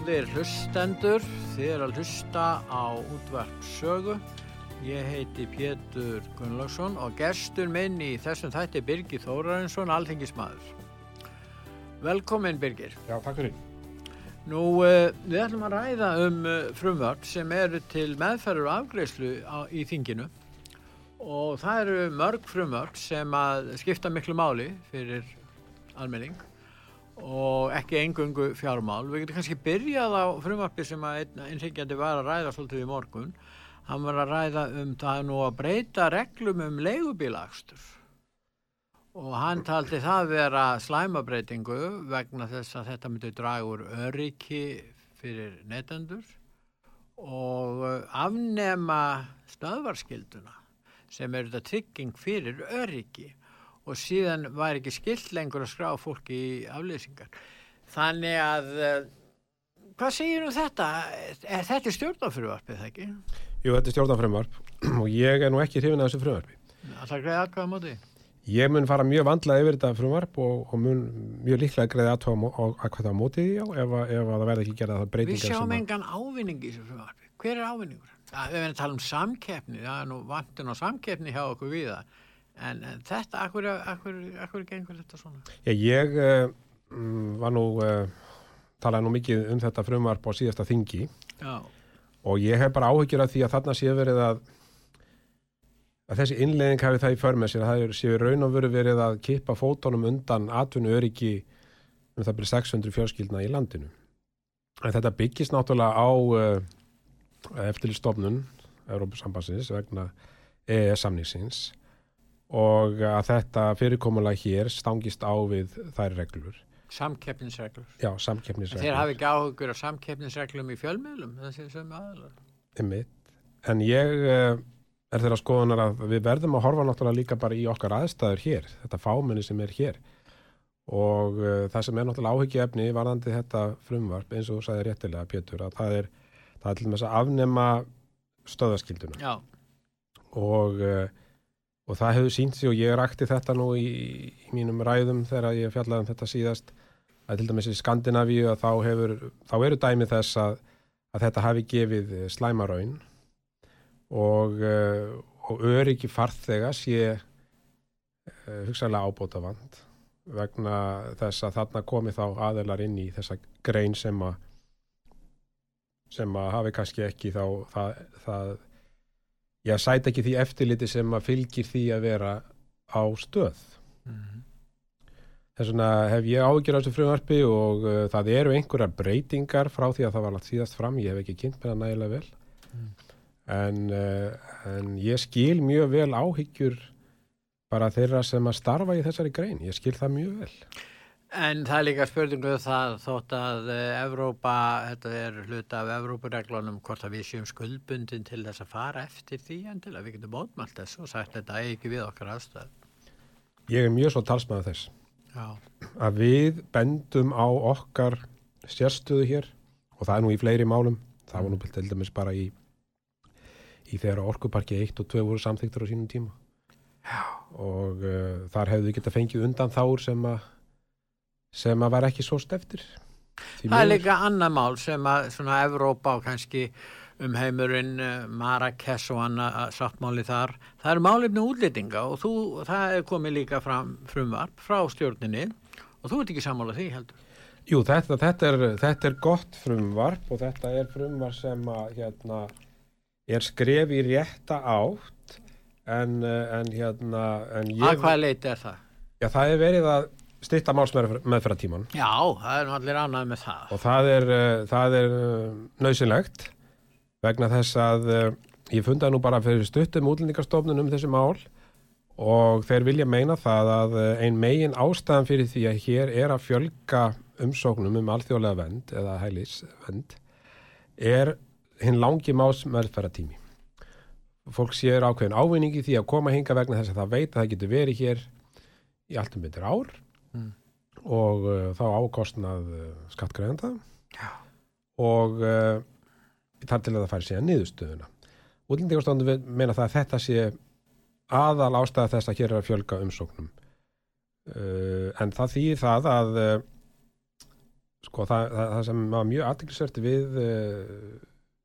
Góðir hlustendur, þið er að hlusta á útvarp sögu. Ég heiti Pétur Gunnlaugsson og gerstur minn í þessum þætti Birgir Þórarinsson, alþengismadur. Velkomin Birgir. Já, takk fyrir. Nú, uh, við ætlum að ræða um uh, frumvart sem eru til meðferður á, í þinginu og það eru mörg frumvart sem að skipta miklu máli fyrir almenning og ekki engungu fjármál. Við getum kannski byrjað á frumvarpi sem að einn einstakjandi var að ræða svolítið í morgun. Hann var að ræða um það nú að breyta reglum um leigubílagstur og hann taldi það vera slæmabreitingu vegna þess að þetta myndi draga úr öryggi fyrir netendur og afnema stöðvarskilduna sem er þetta trygging fyrir öryggi og síðan var ekki skilt lengur að skrá fólki í aflýsingar. Þannig að, hvað segir um þetta? Er þetta stjórnafröðvarpið, það ekki? Jú, þetta er stjórnafröðvarp og ég er nú ekki hrifin að þessu fröðvarpi. Það greiði aðkvæða móti? Ég mun fara mjög vandlega yfir þetta fröðvarp og, og mun mjög líklega greiði aðkvæða móti því á ef, ef það verði ekki gerað það breytingar. Við sjáum engan ávinning í þessu fröðvarpi. Hver er ávinningur? Við verðum að tala um samkeppni, það er nú vantun á samkeppni hjá okkur við það. En, en þetta, akkur, akkur, akkur gengur þetta svona? Já, ég uh, var nú, uh, talaði nú mikið um þetta frumvarp á síðasta þingi Já. og ég hef bara áhyggjur af því að þarna sé verið að, að þessi innlegging hafi það í förmið sér, það sé raun og veru verið að kippa fótonum undan atvinnu öryggi um það byrja 600 fjölskyldna í landinu. En þetta byggist náttúrulega á uh, eftirlistofnun Európa-sambansins vegna EES-samningsins og að þetta fyrirkomulega hér stangist á við þær reglur. Samkeppnisreglur. Já, samkeppnisreglur. Þeir hafi ekki áhugur á samkeppnisreglum í fjölmiðlum, þessi sem. Einmitt. En ég uh, er þeirra skoðunar að við verðum að horfa náttúrulega líka bara í okkar aðstæður hér, þetta fámenni sem er hér. Og uh, það sem er náttúrulega áhyggjaefni varðandi þetta frumvarp, eins og þú sagði réttilega, Pétur, að það er, það er til og með að afnema stöðaskilduna. Já. Og... Og það hefur sínt sig og ég rakti þetta nú í, í mínum ræðum þegar ég fjallaði um þetta síðast að til dæmis í Skandinavíu að þá, hefur, þá eru dæmið þess að, að þetta hafi gefið slæmaraun og, uh, og öryggi farþega sé uh, hugsaðlega ábóta vand vegna þess að þarna komi þá aðelar inn í þessa grein sem að sem að hafi kannski ekki þá það, það já, sæti ekki því eftirliti sem að fylgir því að vera á stöð Mhm. þess vegna hef ég áhyggjur á þessu frumvarpi og uh, það eru einhverjar breytingar frá því að það var lagt síðast fram, ég hef ekki kynnt með það nægilega vel Mm. en, uh, en ég skil mjög vel áhyggjur bara þeirra sem að starfa í þessari grein, ég skil það mjög vel En það er líka spurningu um það þótt að eh, Evrópa, þetta er hluta af Evrópureglunum, hvort að við séum skuldbundin til þess að fara eftir því en til að við getum mótmælt þess og sagt þetta eigi ekki við okkar aðstöð. ég er mjög svo talsmaður þess. Já, að við bendum á okkar sérstöðu hér og það er nú í fleiri málum. Það var nú til dæmis bara í í þegar orkuparki 1 og 2 voru samþyktur á sínum tíma. Já. og uh, þar hefðu við geta fengið undan þáur sem að sem að var ekki svo steftir það er líka annað mál sem að svona Evrópa og kannski um heimurinn uh, Marrakesh og annað sáttmáli þar. Það eru málefni útlýtinga og þú, það er komið líka fram frumvarp frá stjórninni og þú ert ekki sammála því heldur. Jú, þetta, þetta, er, þetta er gott frumvarp og þetta er frumvarp sem að hérna, er skref í rétta átt en, uh, en hérna en Að ég, hvaða leiti er það? já, það er verið að stytta málsmeðferða tíman Já, það er nú allir annað með það. og það er, uh, það er uh, nöðsynlegt vegna þess að uh, ég fundaði nú bara fyrir stuttum útlendingarstofnun um þessi mál og þeir vilja meina það að ein megin ástæðan fyrir því að hér er að fjölga umsóknum um alþjóðlega vend eða hælisvend er hinn langi más meðferðatími. Fólk séur ákveðin ávinningi því að koma hinga vegna þess að það veit að það getur verið hér í allt um betur ár Mm. og uh, þá ákostnað uh, skattgreðanda og uh, þar til að það færi síðan niðurstöðuna. Útlendingarstofnum meina það að þetta sé aðal ástæða þess að hér er að fjölga umsóknum. Uh, en það þýðir það að sko það, það, það sem var mjög aðteglisvert við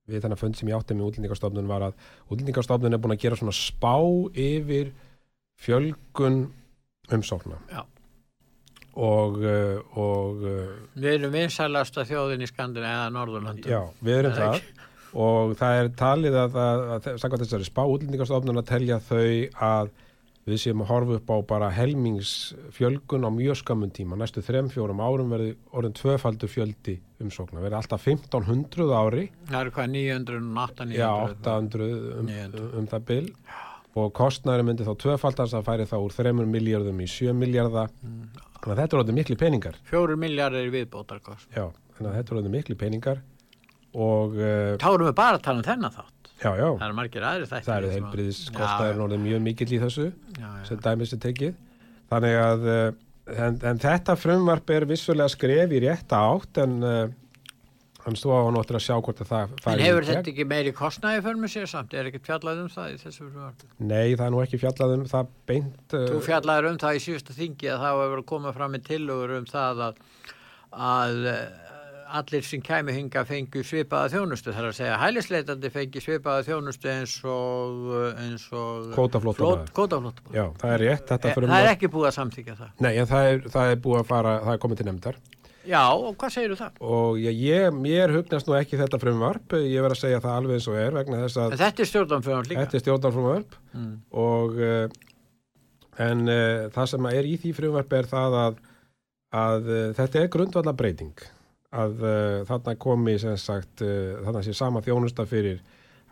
við þennan fund sem ég átti með útlendingarstofnun var að útlendingarstofnun er búin að gera svona spá yfir fjölgun umsókna Já. Og, uh, og uh, Við erum vinsælasta þjóðin í Skandin eða Norðurlöndum. Já, við erum Það það og það er talið að, að, að, sagði þessari spá útlendingarstofnun að telja þau að við séum að horfa upp á bara helmingsfjölgun á mjög skammun tíma. Næstu þrem, fjórum árum verði orðin tvöfaldur fjöldi umsóknar. Verði alltaf 1500 ári, Það eru hvað 908, 900? já 800 um, 900. um það bil og kostnæri myndi þá tvöfaldast að færi þá úr 3 miljardum í 7 miljarda. Þannig að þetta er orðin miklu peningar. Fjóru miljardar í viðbótarkost. Já, þannig að þetta er orðin miklu peningar og uh, Þá erum við bara að tala um þennan þátt. já, já. Það eru margir aðri þættir. Það eru heilbriðiskostæður orðið mjög mikill í þessu Já, já, sem dæmis er tekið. Þannig að uh, en, en þetta frumvarp er vissulega skref í rétta átt en uh, hann stóð á hann áttur að sjá hvort að það En færi hefur í þetta ekki meiri kostnaði fyrir mig sér samt? Er ekki fjallað um það í þessu frumvarpi? Nei, það er nú ekki fjallað um það beint. Þú Uh, fjallaður um það í síðustu þingi að það hefur komið fram með tillögur um það að, að eh, allir sem kæmi hinga fengu svipaða þjónustu. Það er að segja hælisleitandi fengi svipaða þjónustu eins og eins og Kvótaflóttamaður. Kvótaflóttamaður. já, það er rétt Eh, Það er ekki búið að samþykja það. Nei, Já, og hvað segir þú það? og ég, ég, mér hugnast nú ekki þetta frumvarp, ég verð að segja það alveg eins og er vegna þess að En þetta er stjórnumfjörðan líka. þetta er stjórnarfrumvarp Mm. og uh, en uh, það sem er í því frumvarp er það að, að uh, þetta er grundvallar breyting að uh, þarna komi sem sagt þarna sé sama þjónusta fyrir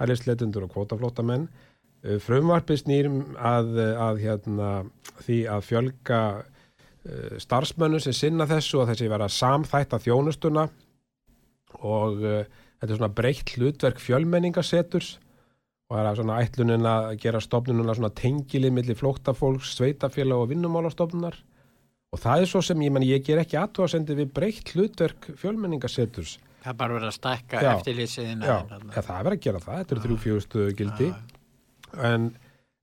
hælisleitundur og kvótaflótamenn uh, frumvarpi snýrum að, að hérna, því að fjölga starfsmönnum sem sinna þessu og þessi vera samþætta þjónustuna og uh, þetta er svona breytt hlutverk fjölmenningaseturs og það er svona ætlunin að gera stofnununa svona tengilið milli flóttafólks, sveitafélag og vinnumálastofnunar. Og það er svo sem ég menn ég ger ekki aðtóðasendi við breytt hlutverk fjölmenningaseturs Það er bara verið að stækka Já. eftirlýsiðina. Já, ja, það er verið að gera það, þetta eru þrjú fjögustu gildi. En,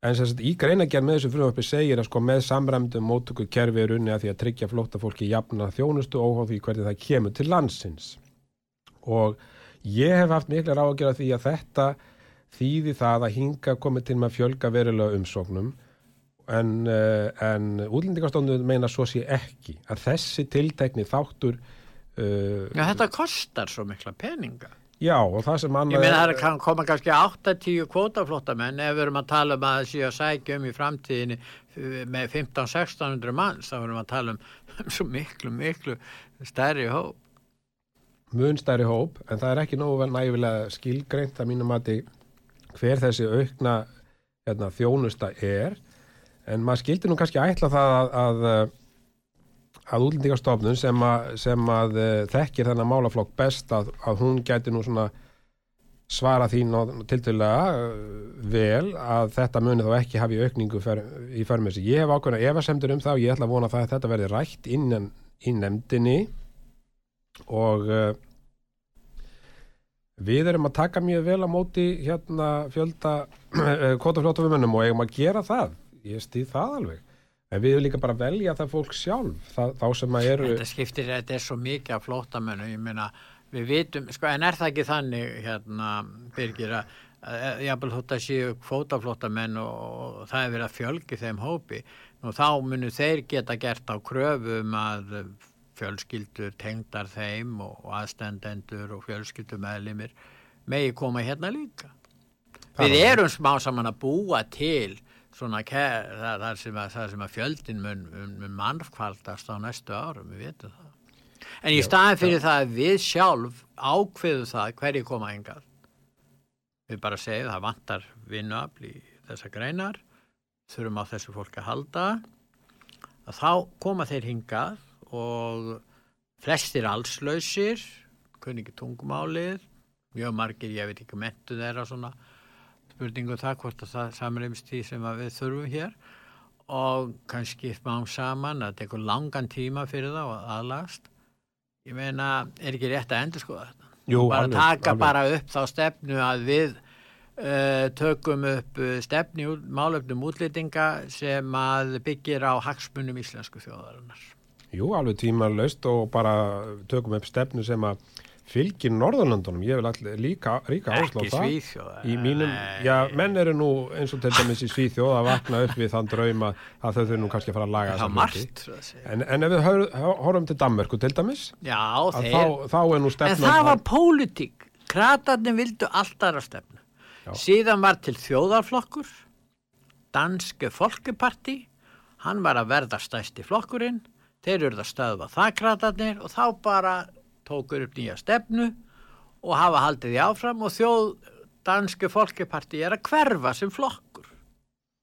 En sem sagt, í greinagerð með þessu frumvarpi segir að sko með samræmdum mótöku kerfi er unni að því að tryggja flótta fólki jafna þjónustu óháð því hvernig það kemur til landsins. Og ég hef haft miklar ágjör að því að þetta þýði það að hinga komið til með að fjölga verulega umsóknum en, uh, en útlendingarstofnun meina svo sé ekki að þessi tiltekni þáttur uh, Já, þetta kostar svo mikla peninga. Já, og það sem Ég annað meina það kann koma kannski 8-10 kvótaflóttamenn ef við erum að tala um að það séu að sækja um í framtíðinni uh, með 15-1600 manns þá erum við að tala um, svo miklu, miklu stærri hóp. mun stærri hóp en það er ekki nógu vel nægilega skilgreint að mínum mati hver þessi aukna hérna, þjónusta er en maður skildi nú kannski ætla það að, að, að útlendingastofnun sem að, sem að eh, þekkir þennan málaflokk best að, að hún gæti nú svona svara þín tiltölulega vel að þetta muni þá ekki hafi aukningu fer, í förmessi. Ég hef ákveðna efasemdur um það og ég ætla að vona að þetta verði rætt innan í nefndinni. Og uh, við erum að taka mjög vel á móti hérna fjölda kvotafljótafumennum og eigum að gera það. Ég stýð það alveg en við erum líka bara að velja það fólk sjálf það, þá sem að eru Þetta skiptir, þetta er svo mikið af flóttamennu, ég meina við vitum, sko, en er það ekki þannig hérna, Birgir að að jafnvel þótt að séu kvótaflóttamenn og, og það er verið að fjölgi þeim hópi, nú þá munu þeir geta gert á kröfum að fjölskyldur tengdar þeim og, og aðstendendur og fjölskyldur meðlimir megi koma hérna líka. Það Við er- erum smá saman að búa til svona ker, það, það, sem að, það sem að fjöldin mun, mun, mannfaldast á næstu árum, við veitum það. En í staðin fyrir það að við sjálf ákveðu það hverju koma engað. Við bara segjum það vantar vinnuafl í þessa greinar, þurfum á þessu fólk að halda, að þá koma þeir hingað og flestir allslausir, kunni ekki tungumálið, mjög margir, ég veit ekki mentu þeirra svona spurningu um það hvort að það samreimst því sem við þurfum hér og kannski smá saman að tekur langan tíma fyrir það og aðlagast. Ég meina, er ekki rétt að endur skoða þetta? Jú, bara alveg, taka alveg. bara upp þá stefnu að við uh, tökum upp uh, stefni málefnum útlýtinga sem að byggir á hagsmunum íslensku þjóðarinnar. Jú, alveg tímalöst og bara tökum upp stefnu sem að fylgir Norðurlöndunum, ég vil allir líka ríka áherslu á Ekki það svíþjóða. í mínum, já, menn eru nú eins og til dæmis í Svíþjóð að vakna upp við þann drauma að þau þurfi nú kannski að fara að laga Það margt, að. En, en ef við hor- horfum til Danmörku til dæmis, Já, að þeir... þá, þá er nú En stefnan það var pólitík. Kratarnir vildu allt aðra stefnu. Já. Síðan var til þjóðarflokkur, danske folkeparti, hann var að verða stæsti flokkurinn, þeir eru að stöðva það kratarnir og þá bara tókur upp nýja stefnu og hafa haldið því áfram og þjóð danske folkeparti er að hverfa sem flokkur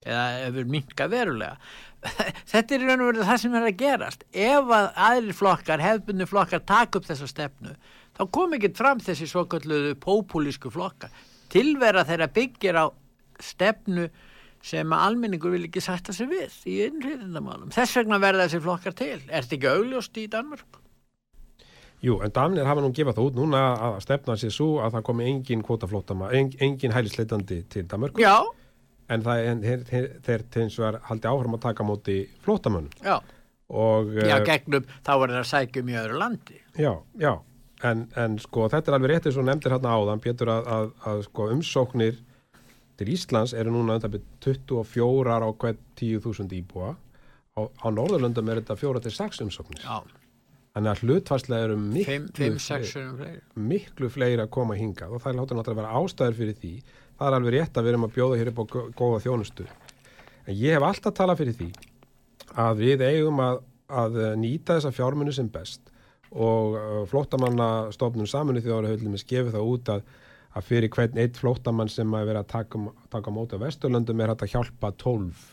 eða hefur minka verulega. Þetta er í raun og verið það sem er að gerast. Ef að aðrir flokkar, hefðbunni flokkar, taka upp þessa stefnu, þá kom ekki fram þessi svokölluðu pópulísku flokkar. Tilvera þeirra byggir á stefnu sem að almenningur vil ekki sætta sig við í innrýðindamálum. Þess vegna verða þessi flokkar til. Er þetta ekki augljóst í Danmörk? Jú, en Danir hafa nú gefað það út núna að stefna sér svo að það komi engin kvotaflóttama, en, engin hælisleitandi til Danmörku, Já, en þeir, þeir, þeir til hins vegar haldi áfram að taka móti flóttamönnum já. og Já, eh, gegnum, þá er það að sækja um í öðru landi. já, já. En, en sko þetta er alveg rétt eins og nefndir hérna áðan, Pétur, að, að, að sko umsóknir til Íslands eru núna undan 24 á hvern 10.000 íbúa á, á Norðurlöndum er þetta 4-6 umsóknir Já, þannig að hlutfarslega eru miklu, 5-6 fleiri, miklu fleiri að koma hingað og það er látið náttúrulega að vera ástæður fyrir því. Það er alveg rétt að við erum að bjóða hér upp á gó- góða þjónustu. En ég hef alltaf talað fyrir því að við eigum að, að nýta þessa fjármunni sem best og uh, flóttamannastofnun saminu þjóðara höllum er skefið það út að, að fyrir hvern eitt flóttamann sem að vera að taka, taka á móti á Vesturlöndum er að hjálpa 12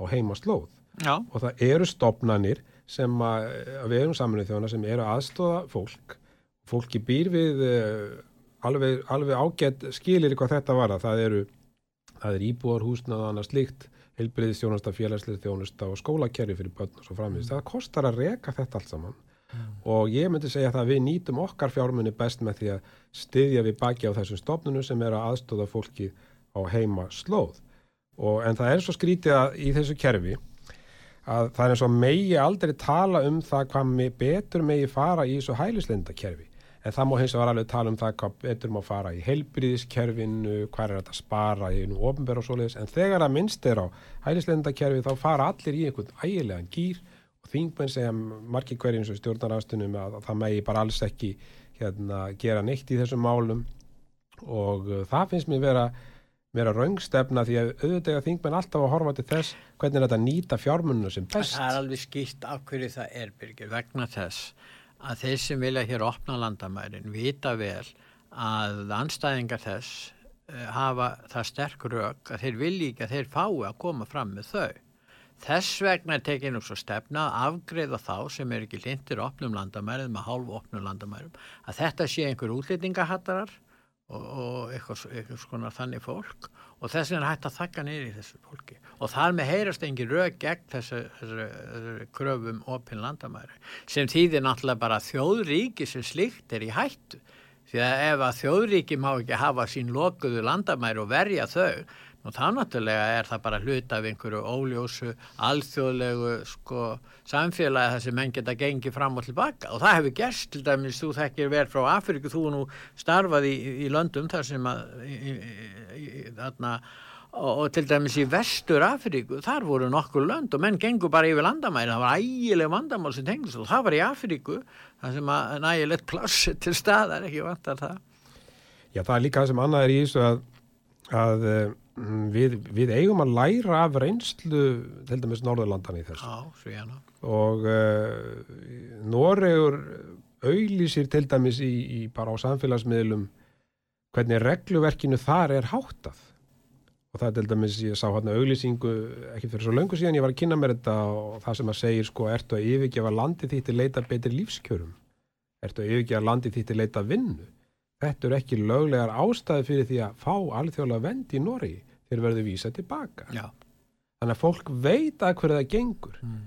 á heimaslóð. Já, og það eru stopnanir sem að, að við erum saminu þjóðana sem eru aðstóða fólk. Fólki býr við uh, alveg, alveg ágætt skilir hvað þetta var það eru það er íbúar húsnað og annað slíkt heilbriði þjónusta, félagslega þjónusta og skólakerfi fyrir börn og svo framvegis. Það kostar að reka þetta allt saman. Og ég myndi segja að við nýtum okkar fjármunni best með því að styðja við baki á þessum stofnunum sem eru að aðstóða fólki á heima slóð og, en það er svo skrítið að, í þessu kerfi að það er eins og megi aldrei tala um það hvað betur megi fara í þessu hælisleita kerfi en það má hins vegar alveg tala um það hvað betur má fara í heilbriðiskerfinu hvað er þetta að spara í einu ofnbæra og svoleiðis. En þegar að minnst er á hælisleita kerfi þá fara allir í einhvern ægilegan gýr og þingmenn segja margir hverjum sem stjórnarastunum að, að það megi bara alls ekki hérna, gera neitt í þessum málum. Og uh, það finnst mér vera vera raungstefna því að auðvitað þingmenn alltaf að horfa til þess hvernig þetta nýta fjármunnu sem best. Það er alveg skýrt af hverju það er byrgir vegna þess að þeir sem vilja hér opna landamærin vita vel að anstæðingar þess uh, hafa það sterk rauk að þeir vilji ekki að þeir fái að koma fram með þau. Þess vegna er tekið nú svo stefna að afgreða þá sem er ekki lindir opnum landamærum með hálf opnum landamærum að þetta sé einhver útlýtingahattarar og, og eitthvað, eitthvað svona þannig fólk. Og þess vegna hægt að þakka niður í þessu fólki. Og þar með heyrast engin rög gegn þessu, þessu, þessu kröfum opin landamæri sem þýðir náttúrulega bara þjóðríki sem slikt er í hættu. Því að ef að þjóðríki má ekki hafa sín lokuðu landamæri og verja þau og þá náttúrulega er það bara hlut af einhverju óljósu, alþjóðlegu sko, samfélagi þar sem menn geta gengið fram og tilbaka og það hefur gerst til dæmis, þú þekkir verð frá Afriku, þú nú starfað í, í löndum þar sem að í, í, þarna, og, til dæmis í vestur Afriku, þar voru nokkur lönd og menn gengur bara yfir landamæri, það var ægileg vandamál sem tengist og það var í Afriku þar sem að nægilegt plassi til staðar, ekki vantar það. Já, það er líka það sem annað er í þessu að, að Mm, við, við eigum að læra af reynslu til dæmis Norðurlandan í þessu. Já, og uh, Noregur auðlýsir til dæmis í, í bara á samfélagsmiðlum hvernig regluverkinu þar er háttað. Og það er til dæmis, ég sá hérna auðlýsingu ekki fyrir svo löngu síðan ég var að kynna mér þetta og það sem að segir sko ertu að yfirgefa landi því til leita betri lífskjörum? Ertu að yfirgefa landi því til leita vinnu Þetta eru ekki löglegar ástæði fyrir því að fá alþjóðlega vend í Nóri þegar verður vísa tilbaka. Já. Þannig að fólk veit að hverju það gengur. Mm.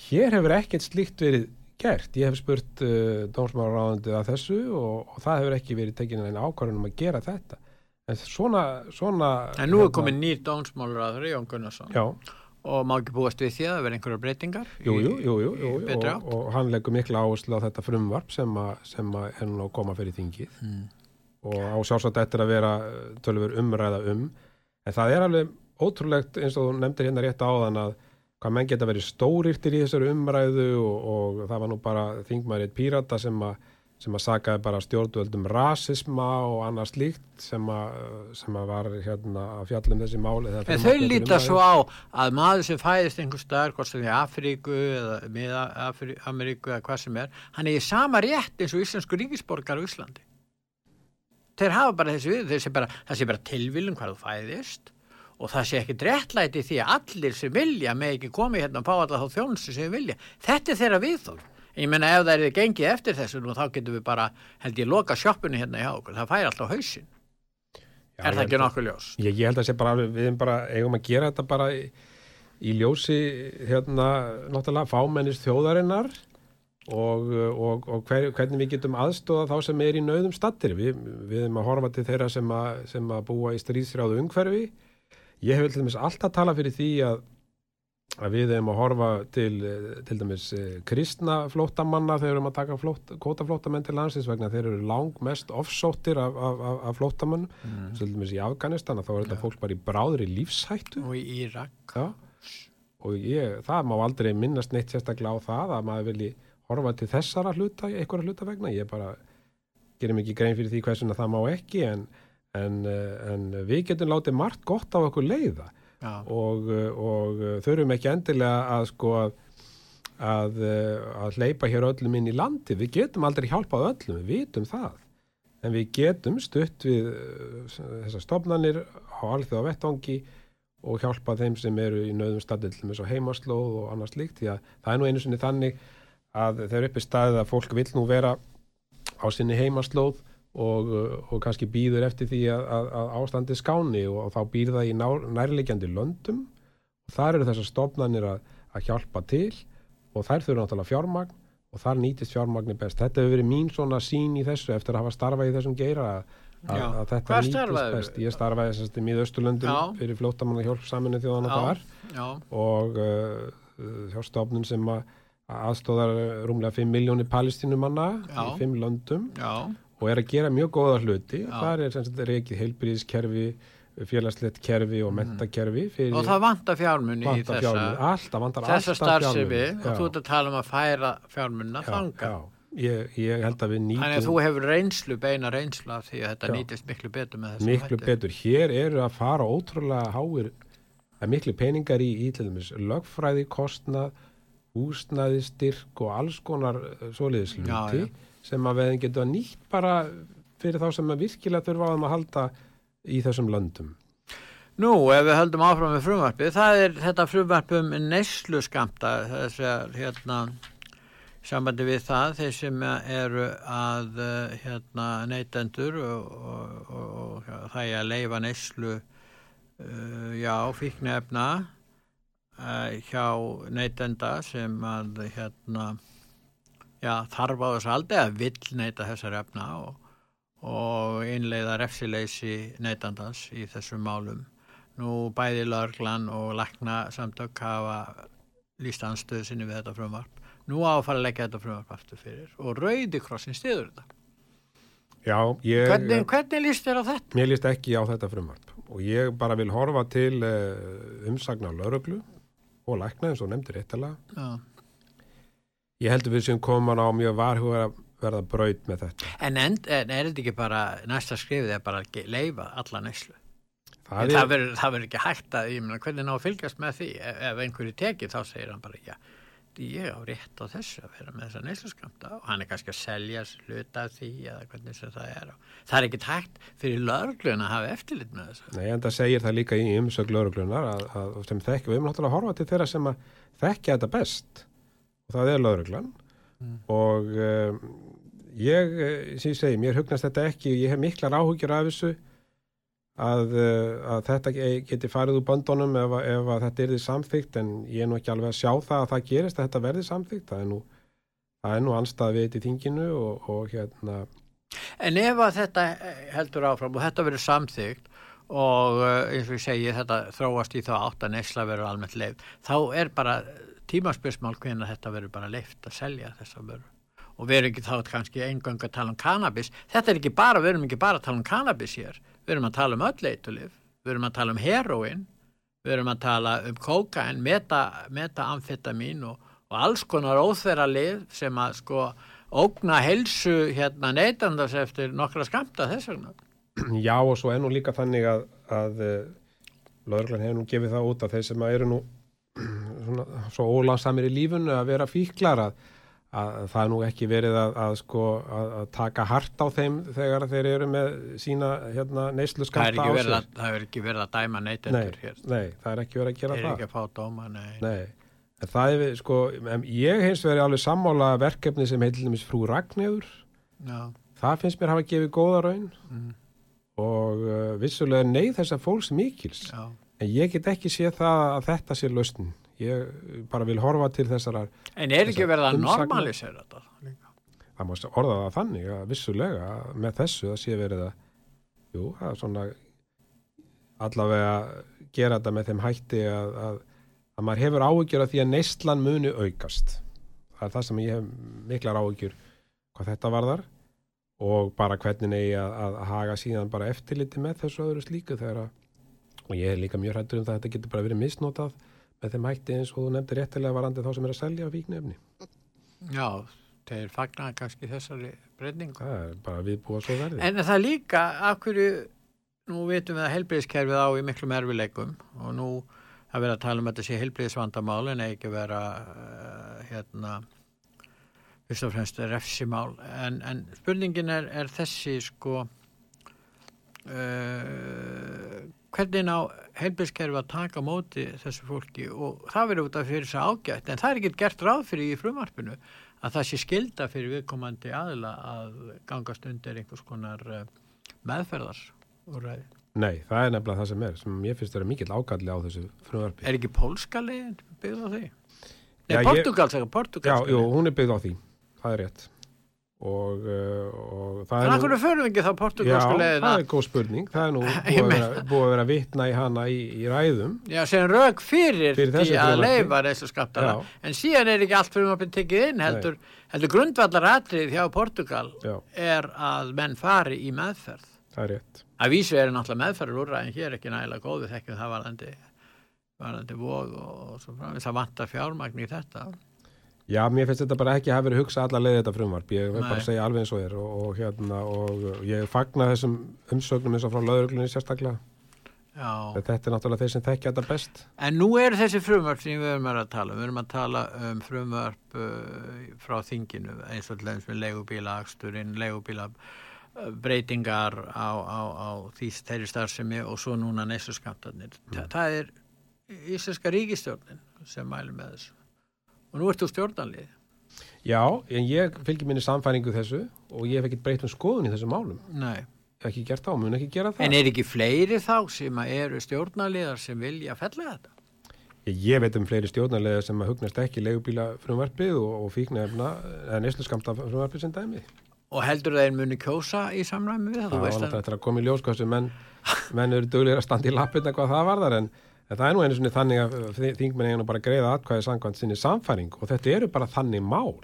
Hér hefur ekkert slíkt verið gert. Ég hef spurt uh, dómsmálaráðandi að þessu og, og það hefur ekki verið tekinni einn ákvarðunum að gera þetta. En svona... svona en nú er komið nýr dómsmálaráður Jón Gunnarsson. Já. Og má ekki búast við því að það verði einhverja breytingar? Jú, jú, jú, jú, jú og, og hann leggur mikla áherslu á þetta frumvarp sem, a, sem a er nú að koma fyrir þingið. Mm og á sjálfsagt eftir að vera eh, tölfur umræða um en það er alveg ótrúlegt eins og þú nefndir hérna rétt á þann að hvað menn geta verið stórirtir í þessari umræðu og, og það var nú bara þingmærið pírata sem að sem að sagaði bara stjórnvöldum rasisma og annað slíkt sem að, sem að var hérna að fjallum þessi máli. En þau líta svo á að maður sem fæðist einhver staðar, hvort sem er Afríku eða miða Ameríku eða hvað sem er, hann er í sama rétt eins og íslensku ríkisborgar á Íslandi þeir hafa bara þessi við, þessi bara, sé bara tilviljum hvað þú fæðist og það sé ekki dréttlæti því að allir sem vilja með ekki komi hérna og fá alla þá þjónustu sem vilja. Þetta er þeirra viðþórn. Ég menna ef það er gengið eftir þessu nú þá getum við bara, held ég, loka sjöppunni hérna hjá okkur. Það fær alltaf hausin. Já, er það ekki nokkuð ljós? Ég, ég held að bara, við erum bara, eigum að gera þetta bara í, í ljósi hérna, náttúrulega fámennist þjóðarinnar og, og, og hver, hvernig við getum aðstóða þá sem er í nauðum stattir við, við erum að horfa til þeirra sem að, sem að búa í stríðsrjáðu umhverfi ég hef alltaf talað fyrir því að, að við erum að horfa til til dæmis eh, kristna flótamanna þegar við erum að taka flót, kótaflótamenn til landsins vegna þeir eru lang mest offsóttir af, af, af, af flótamann mm. til dæmis í Afganistan þá er þetta ja. fólk bara í bráðri lífshættu og í Írak ja. og ég, það má aldrei minnast neitt sérstaklega á það að maður vilji horfa til þessara hluta, einhverja hluta vegna ég bara gerum ekki grein fyrir því hversuna það má ekki en, en, en við getum látið margt gott á okkur leiða. Og, og þurfum ekki endilega að sko að, að, að hleypa hér öllum inn í landi við getum aldrei hjálpað öllum, við vitum það. En við getum stutt við þessar stofnanir á alþjóða vettangi og hjálpa þeim sem eru í nöðum stadillum eins og heimaslóð og annars líkt því að það er nú einu sinni þannig að þeir uppi staðið að fólk vil nú vera á sinni heimaslóð og, og kannski býður eftir því að, að, að ástandi skáni og, og þá býður það í nár, nærlegjandi löndum og þar eru þessar stofnanir að, að hjálpa til og þær þurfa náttúrulega fjármagn og þar nýtist fjármagni best. Þetta hefur verið mín svona sín í þessu eftir að hafa starfað í þessum geira að, Já. að þetta nýtist starfaðirðu? best. Ég starfaði sérst í Míðausturlöndum Já. fyrir flóttamanna hjálp saminu þjóðan Já. þetta var Já, og uh, hjá stofnun sem að aðstóðar rúmlega 5 miljónir palestínumanna Já. í 5 löndum já, og er að gera mjög góða hluti. Já. Það er sem sagt reikið heilbríðiskerfi, félagslegt kerfi og mentakerfi Mhm. og það vantar fjármunni í þessa. Alltaf vantar þessa fjármuni. og þú ert að tala um að færa fjármunna þanga. Ég, ég held að við nýtum Þannig að þú hefur reynslu, beina reynslu af því að þetta Já. nýtist miklu betur með þessum miklu hætti. betur. Hér eru að fara ótrúlega háir að miklu peningar í, í til dæmis lögfræði kostnað, húsnæði styrk og alls konar eh, sem að við getum að nýtt bara fyrir þá sem að virkilega þurfa á þeim að halda í þessum löndum. Nú, ef við höldum áfram með frumvarpið, það er þetta frumvarp um neyslu skamta, þess að hérna, sambandi við það, þeir sem eru að hérna, neytendur og, og, og, og það er að leifa neyslu, uh, já, fíknefna uh, hjá neytenda sem að hérna, já, þarf á þess aldrei að vill neyta þessar efna og, og innleiða refsileysi neytandans í þessum málum. Nú bæði lörglan og lakna samtök hafa líst anstöðu sinni við þetta frumvarp. Nú á að fara að leggja þetta frumvarp aftur fyrir og Rauði krossin stiður þetta. Já, ég, Hvernig, hvernig líst þér á þetta? mér líst ekki á þetta frumvarp og ég bara vil horfa til uh, umsagna lauruglu og lækna eins og nefndir eittalega. Já. Ég heldur við sem koman á mjög varhuga að verða braut með þetta. En, end, en er þetta ekki bara, næsta skrifið er bara að leyfa alla neyslu? Það En það verður ekki hægt að, ég meina, hvernig ná að fylgjast með því? Ef, ef einhverju tekið þá segir hann bara, já, ég á rétt á þessu að vera með þessa neysluskamta og hann er kannski að selja hluta af því eða hvernig sem það er. Það er ekki hægt fyrir lörglun að hafa eftirlit með þessu. Nei, en það segir það líka í umsög lauruglunar að, að sem þekki, við erum náttúrulega að horfa til þeirra sem að þekkja þetta best og það er lauruglan og um, ég, eh, sem ég segi, mér hugnast þetta ekki ég hef miklar áhugjur af þessu að, uh, að þetta ge- geti farið úr böndunum ef, ef að þetta er því samþygt en ég er nú ekki alveg að sjá það að það gerist að þetta verði samþygt, það er nú nú anstað við í þinginu og, og hérna. En ef að þetta eh, heldur áfram og þetta verður samþygt og eh, eins og ég segi þetta þróast í þá átt að neysla verður almennt leif, þá er bara tímaspörsmál hvernig þetta verður bara leift að selja þessa vörur. Og við erum ekki þá kannski engang að tala um kannabis. Þetta er ekki bara, við erum ekki bara að tala um kannabis hér. Við erum að tala um öll eitulif, við erum að tala um heroin, við erum að tala um kókain, meta, metaamfetamin og, og alls konar óþverra lið sem að sko ógna helsu hérna neytandars eftir nokkra skamta þess vegna. Já og svo er nú líka þannig að, að lauruglan hefur nú gefið það út að þeir sem eru nú svona, svo ólansamir í lífunu að vera fíklar að, að það er nú ekki verið að, að, sko, að, að taka hart á þeim þegar þeir eru með sína hérna, neyslu skamta á sér. að, það er ekki verið að dæma Nei, neytendur hér. nei, það er ekki verið að Það gera er það. ekki að fá dóma, nei. Nei, en það er sko, em, ég hins verið alveg sammála verkefni sem dæmis frú Ragnhefur, Já, það finnst mér hafa gefið góða raun mm, og uh, vissulega neyð þessa fólks mikils. já. En ég get ekki séð það að þetta sé lausnin. Ég bara vil horfa til þessar, En er ekki verið að normalisera þetta? líka? það má orða það þannig að vissulega að með þessu að sé verið að, jú, er svona allavega gera þetta með þeim hætti að, að, að maður hefur áhyggjur af því að neyslan muni aukast. Það er það sem ég hef miklar áhyggjur hvað þetta varðar og bara hvernig eigi að, að haga síðan bara eftirliti með þessu öðru slíku þegar að og ég er líka mjög hrættur um það að þetta getur bara verið misnotað með þeim hætti eins og þú nefndir réttilega varandi þá sem er að selja fíknefni. Já, þeir fagnar kannski þessari breyningu. Það er bara viðbúa svo verði. En það líka, af hverju, nú vitum við að helbriðiskerfið á í miklum erfileikum og nú að vera að tala um að þetta sé helbriðisvandamál en ekki vera, uh, hérna, fyrst og fremst refsimál. En, en spurningin er, er þessi, sko, uh, hvernig ná helbriðiskerfið að taka á móti þessu fólki og það verður út af fyrir þess að ágætt en það er ekki gert ráð fyrir í frumarpinu að það sé skilda fyrir viðkomandi aðila að gangast undir einhvers konar uh, meðferðarsúræði. Nei, það er nefnilega það sem er, sem ég finnst að vera mikill ákalli á þessu frumvarpi. Er ekki pólska leiðin byggð á því? Nei, Já, ég- Portugal, segja, Já, jú, hún er byggð á því, það er rétt. Og, uh, og það er akkur förum við ekki þá Já, portugalsku leiðina? það er góð spurning. Það er nú búið að vera, að vera vitna í hana í, í ræðum. Já, sem rauk fyrir, Fyrir því að leifa þessu skattana. Já. En síðan er ekki allt frumvarpin tekið inn, heldur, heldur grundvallar atrið hjá Portugal Já, er að menn fari í meðferð. það er rétt. Að vísu er náttúrulega meðferður úr en hér ekki nægilega góð við þekkjum það varandi, varandi vóð og svo framins það vantar fjármagn í þetta. Já, mér finnst þetta bara ekki að hafa verið hugsað alla leið þetta frumvarp. Ég vil bara segja alveg eins og er og, og, hérna, og ég fagna þessum umsögnum eins og frá lögreglunni sérstaklega. Já. Þetta er náttúrulega þeir sem þekkja þetta best. En nú eru þessi frumvarp sem við erum að tala um. Við erum að tala um frumvarp uh, frá þinginu eins og dæmis með leigubíla, aksturinn, leigubíla uh, breytingar á, á, á því þeirri starfsemi og svo núna nesu skamtarnir. Þa, það er íslenska ríkistjórnin sem mælir með þessu. Og nú ert þú stjórnanlið. Já, en ég fylgir minni samfæringu þessu og ég hef ekkert breytt um skoðun í þessum málum. Nei. Ekki gert þá, mun ekki gera það. En er ekki fleiri þá sem eru stjórnanliðar sem vilja fella þetta? Ég, ég veit um fleiri stjórnarlega sem að hugnast ekki leigubíla frumvarpið og, og fíknefna eða neysluskamta frumvarpið sem dæmi. Og heldur þeir muni kjósa í samræmi við það? Það var veist náttúrulega eftir að koma í ljós hvað sem menn, menn eru duglir að standa í lappirna hvað það varðar en, en það er nú einu svona þannig að þi- þingmenn eiga nú bara greiða atkvæði samkvæmt sinni samfæring og þetta eru bara þannig mál.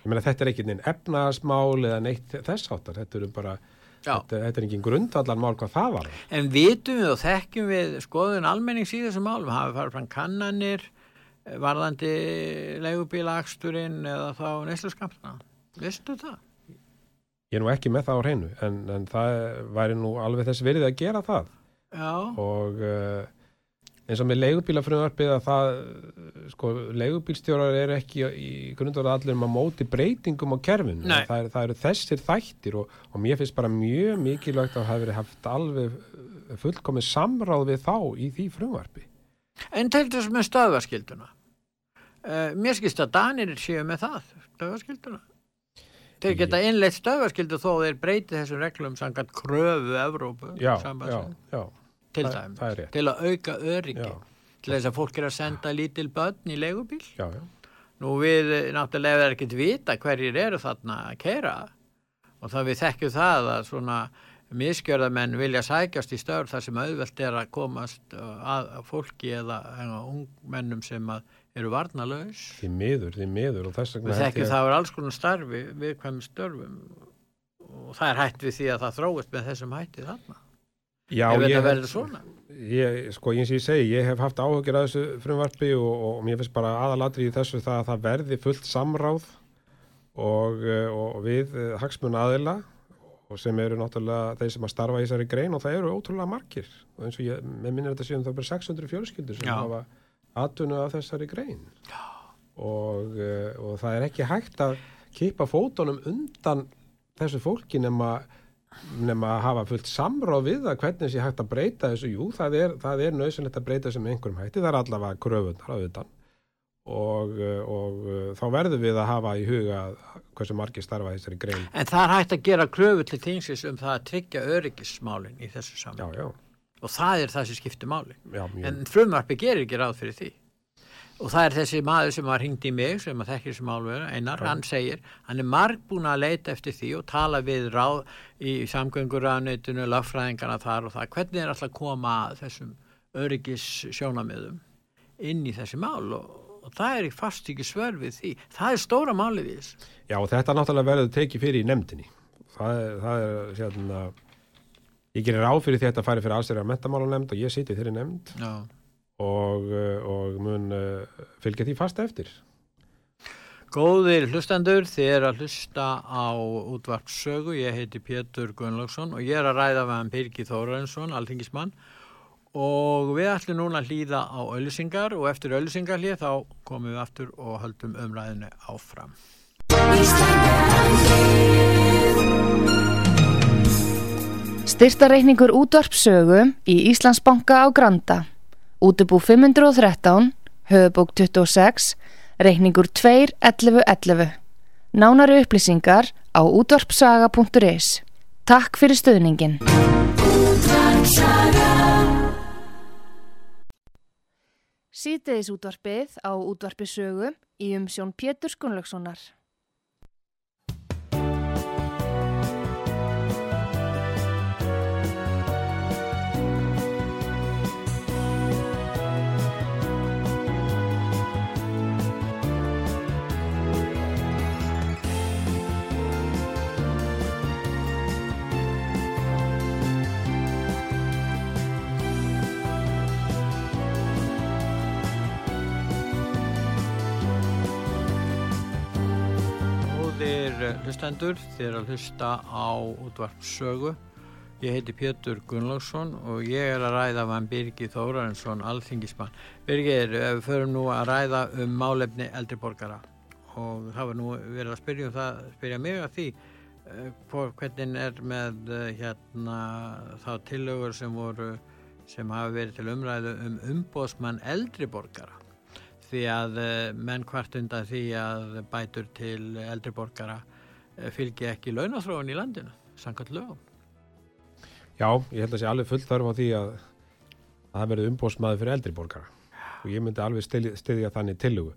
Ég meina þetta er ekki neinn efnaðasmál eða neitt þess áttar, þetta eru bara, þetta, þetta er ekki grundvallar mál hvað það var. En vitum við og þekkjum við skoðun almennings í þessum málum, hafi farið fram kannanir, varðandi leigubílaaksturinn eða þá neysluskamtna. Vistu það? Ég er nú ekki með það á hreinu en, en það væri nú alveg þess verið að gera það Já, og uh, eins og með leigubílafrumvarpið að það, eh, sko, leigubílstjórar eru ekki í grundvallar allir um að móti breytingum á kerfinu. Það, er, það eru þessir þættir og, og mér finnst bara mjög mikilvægt að hafi verið haft alveg eh, fullkomið samráð við þá í því frumvarpi. en til þess með stöðvaskilduna. Uh, mér skilst að Danir séu með það, stöðvaskilduna. Þeir geta innleitt stöðvaskildu þó þeir breyti þessum reglum samkvæmt kröfu Evrópu Já, já, já, til það, dæmis, til að auka öryggi, Já, til þess að fólk er að senda lítil börn í leigubíl. já, já. Nú við náttúrulega er ekkert vita hverjir eru þarna að keira og það við þekkjum það að svona miskjörðamenn vilja sækjast í störf þar sem auðvelt er að komast uh, að fólki eða, ungmennum sem að eru varnalaus. Því miður, því miður og þess vegna Við þekkjum það er alls konar starfi viðkvæmi störfum og það er hætt við því að það þróist með þessum hætti þarna. Já, Ef þetta verður svona. Ég, sko, eins og ég segi, ég hef haft áhugir að þessu frumvarpi og, og mér finnst bara aðalatri í þessu það að það verði fullt samráð og, eh, og við eh, hagsmun aðila og sem eru náttúrulega þeir sem að starfa í þessari grein og það eru ótrúlega margir og eins og ég, með minnir þetta séum það bara 600 fjölskyldur sem Já. hafa atvinnu af þessari grein og, eh, og það er ekki hægt að kipa fótunum undan þessu fólki nema nema að hafa fullt samráð við það hvernig sé hægt að breyta þessu jú, það er, er nöðsynlegt að breyta þessu með einhverjum hætti, það er allavega kröfunar að utan og, uh, og uh, þá verðum við að hafa í huga hversu margir starfa þessari grein En það er hægt að gera kröfu til þingsins um það að tryggja öryggismálin í þessu saman. Og það er það sem skiptir máli. já, En frumvarpi gerir ekki ráð fyrir því. Og það er þessi maður sem var hringt í mig, sem að þekkir sem álveru, Einar, hann segir, hann er marg búin að leita eftir því og tala við ráð í samgönguræðanöytinu, lagfræðingarna þar og það. Hvernig er alltaf að koma að þessum öryggis sjónamiðum inn í þessi mál og, og það er fast ekki svör við því. Það er stóra málið við þessu. Já, og þetta náttúrulega verður tekið fyrir í nefndinni. Það það er hérna, ég gerir ráð fyrir því að þetta færi fyrir aðstæðar mentamálanemnd og ég siti þeirri nefnd Já. Og, uh, og mun uh, fylgja því fast eftir. Góðir hlustendur, þið er að hlusta á útvarpsögu, ég heiti Pétur Gunnlaugsson og ég er að ræða með hann Birgi Þórensson, alþingismann og við ætlum núna að hlýða á auðlýsingar og eftir auðlýsingarlið þá komum við aftur og höldum umræðinu áfram. Styrtareikningur útvarpsögu í Íslandsbanka á Granda. Útubú 513, höfubók 26, reikningur 2.11.11. Nánari upplýsingar á útvarpsaga.is. Takk fyrir stöðningin. Sýteðis útvarpið á útvarpisögu í umsjón Pétur Gunnlaugssonar. Sælir eh, hlustendur, er að hlusta á útvarp sögu. Ég heiti Pétur Gunnlaugsson og ég er að ræða vann Birgi Þórarensson, alþingismann. Birgir, við förum nú að ræða um málefni eldriborgara og það var nú verið að spyrja um það, spyrja mig að því hvernig er með hérna þá tillögur sem voru, sem hafa verið til umræðu um umbóðsmann eldriborgara því að eh, menn hvart undan því að bætur til eldri borgara eh, fylgi ekki launathróun í landinu, sangat lögum. Já, ég held að sé alveg fullt þarf á því að það verði umbósmaður fyrir eldri borgara og ég myndi alveg stiðja þannig tilugu.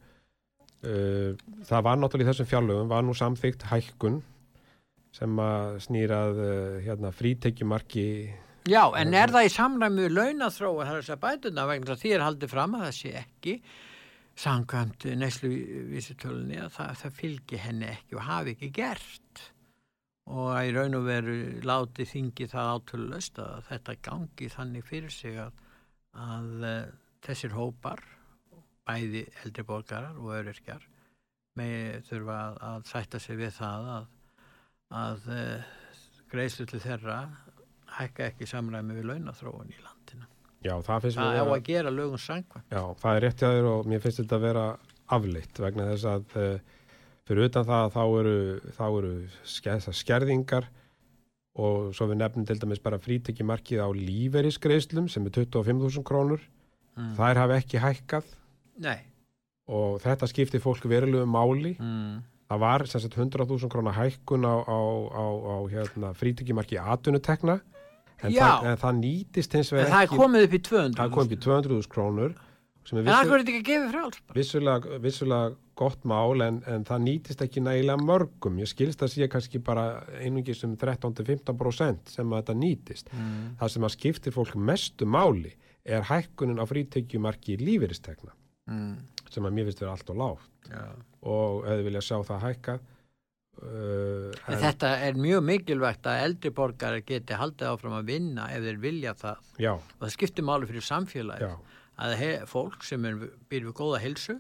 Eh, það var náttúrulega í þessum fjárlögum, var nú samþygt hækkun sem að snýrað hérna, frítekjumarki Já, en er það í samræmi við launathróun þar þess að bætuna vegna því er haldið fram að það sé ekki sangkvæmt neyslu vísitölunni að það, það fylgji henni ekki og hafi ekki gert og að í raun og veru láti þingi það átölulegst að þetta gangi þannig fyrir sig að, að uh, þessir hópar bæði eldri borgarar og öryrkjar með þurfa að, að sætta sig við það að, að eh, greiðslu til þeirra hækka ekki samræmi við launathróun í landinu. Já, það finnst mér... Það er á að gera lögum sangkvæmt. Já, það er rétt í aður og mér finnst þetta að vera afleitt vegna þess að uh, fyrir utan það þá eru, þá eru sker, skerðingar og svo við nefnum til dæmis bara frítekjumarkið á líferisgreislum sem er 25.000 krónur. Mm. Það er hafi ekki hækkað. Nei. Og þetta skiptir fólk verulegu máli. Mm. Það var 100.000 krónar hækkun á, á, á, á hérna, frítekjumarkið aðunutekna En það, en það nýtist hins vegar ekki... Það er komið upp í 200. Það er komið upp í 200.000 krónur. En það verður ekki að gefa frjáls. Vissulega, vissulega gott mál en, en það nýtist ekki nægilega mörgum. Ég skilst að sé kannski bara einungi sem 13-15% sem að þetta nýtist. Mm. Það sem að skiptir fólk mestu máli er hækkunin á frítekjumarki lífeyristekna mm. sem að mér finnst vera allt og lágt. Ja. Og ef þið vilja sjá það hækkað Uh, þetta er mjög mikilvægt að eldri borgar geti haldið áfram að vinna ef þeir vilja það. Já. og það skiptir máli fyrir samfélagi að fólk sem er býr við góða hilsu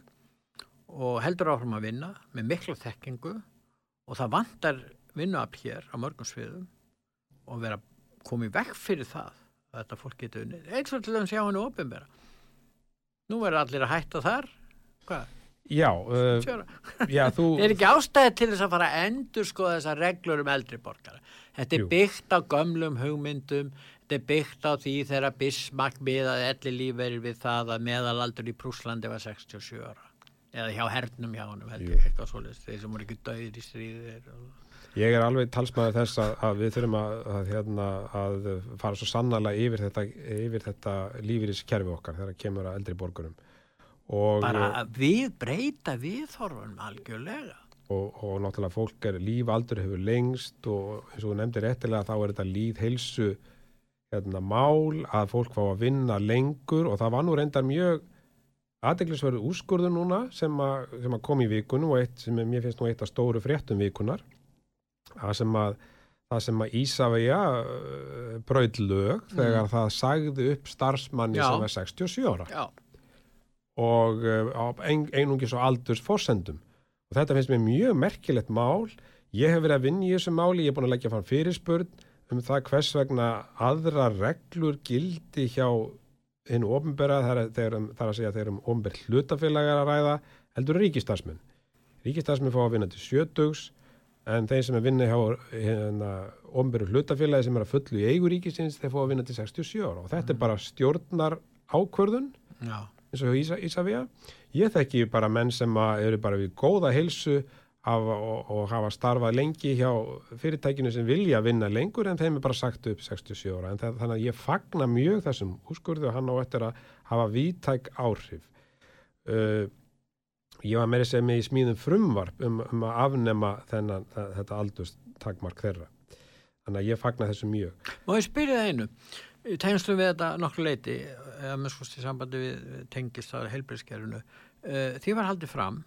og heldur áfram að vinna með miklu þekkingu og það vantar vinnuafl hér á mörgum sviðum og vera komið vekk fyrir það að þetta fólk getur unnið. Eins og til þess að sjá hennu ofinbera nú verður allir að hætta þar. Hvað Já, uh, já þú... Er ekki ástæði til þess að fara að endur skoða þessar reglur um eldri borgara? Þetta er Jú. byggt á gömlum hugmyndum, þetta er byggt á því þegar Bismarck miðaði elli lífeyrir við það að meðalaldur í Prúslandi var 67 ára. Eða hjá hernum hjá hann, eitthvað svolítið, þeir sem voru ekki döðir í stríðir. Og... Ég er alveg talsmaður þess að, að við þurfum að, að, hérna, að fara svo sannlega yfir þetta, þetta lífeyriskerfi okkar þegar kemur að eldri borgurum bara við breyta viðhorfunum algjörlega og, og náttúrulega fólk er lífaldur hefur lengst og eins og þú nefndir eftirlega þá er þetta líðheilsu hérna, mál að fólk fá að vinna lengur og það var nú reyndar mjög aðdeglisverðu úrskurðu núna sem að, sem að kom í vikunum og eitt sem er, mér finnst nú eitt af stóru fréttum vikunar það sem að það sem að Ísafæja uh, bröð lög mm. þegar það sagði upp starfsmanni Já. sem er 67 ára Já og ein, einungis og aldurs fórsendum og þetta finnst mér mjög merkilegt mál. Ég hef verið að vinna í þessu máli ég er búin að leggja fann fyrirspurn um það hvers vegna aðra reglur gildi hjá hinn ofinbera þar, þar að segja þeir um ofinber hlutafélagar að ræða heldur ríkistarsminn ríkistarsminn fá að vinna til sjötugs en þeir sem er vinna hjá hérna, ofinberu hlutafélagi sem er að fullu í eiguríkisins þeir fá að vinna til 67 ára. Og þetta mm. er bara stjórnar ákvörðun Já eins og Ísa, Ísafja ég þekki bara menn sem eru bara við góða heilsu af, og, og hafa starfað lengi hjá fyrirtækinu sem vilja vinna lengur en þeim er bara sagt upp 67 ára. En það, þannig að ég fagna mjög þessum úrskurðu og hann á eftir að hafa vítæk áhrif. Uh, ég var meiri sem í smíðum frumvarp um, um að afnema þennan, þetta aldustakmark þeirra. Þannig að ég fagna þessu mjög. Má ég spyrja það einu Tegnslum við þetta nokkur leiti eða með skoðst í sambandi við tengist á heilbríðskerfinu eh, því var haldið fram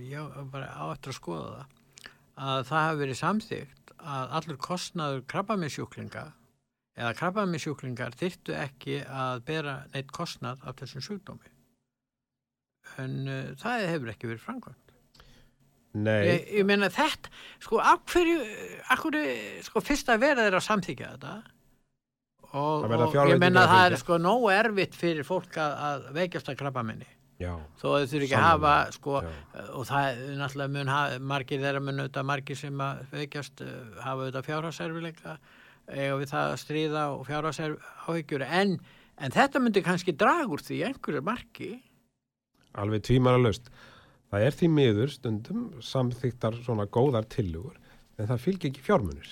ég var á eftir að skoða það að það hafi verið samþygt að allur kostnaður krabbaminsjúklinga eða krabbaminsjúklingar þyrtu ekki að bera neitt kostnað af þessum sjúkdómi. En uh, það hefur ekki verið framkvæmt. Nei, Ég, ég meina þetta, sko, af hverju, af hverju, sko, fyrst að vera þeirra að samþykja þetta og, og ég meina að það er sko nógu erfitt fyrir fólk að, að veikjast að krabba minni þó þau þurfi ekki að hafa, sko, já. og það er náttúrulega mun hafa, margir þeirra mun auðvitað margir sem að veikjast uh, hafa auðvitað fjárhagserfileika eiga við það að stríða og fjárhagserfihyggjur en, en þetta myndi kannski draga úr því einhverju marki alveg tvímara laust. Það er því miður stundum samþyktar svona góðar tillugur en það fylgir ekki fjármunir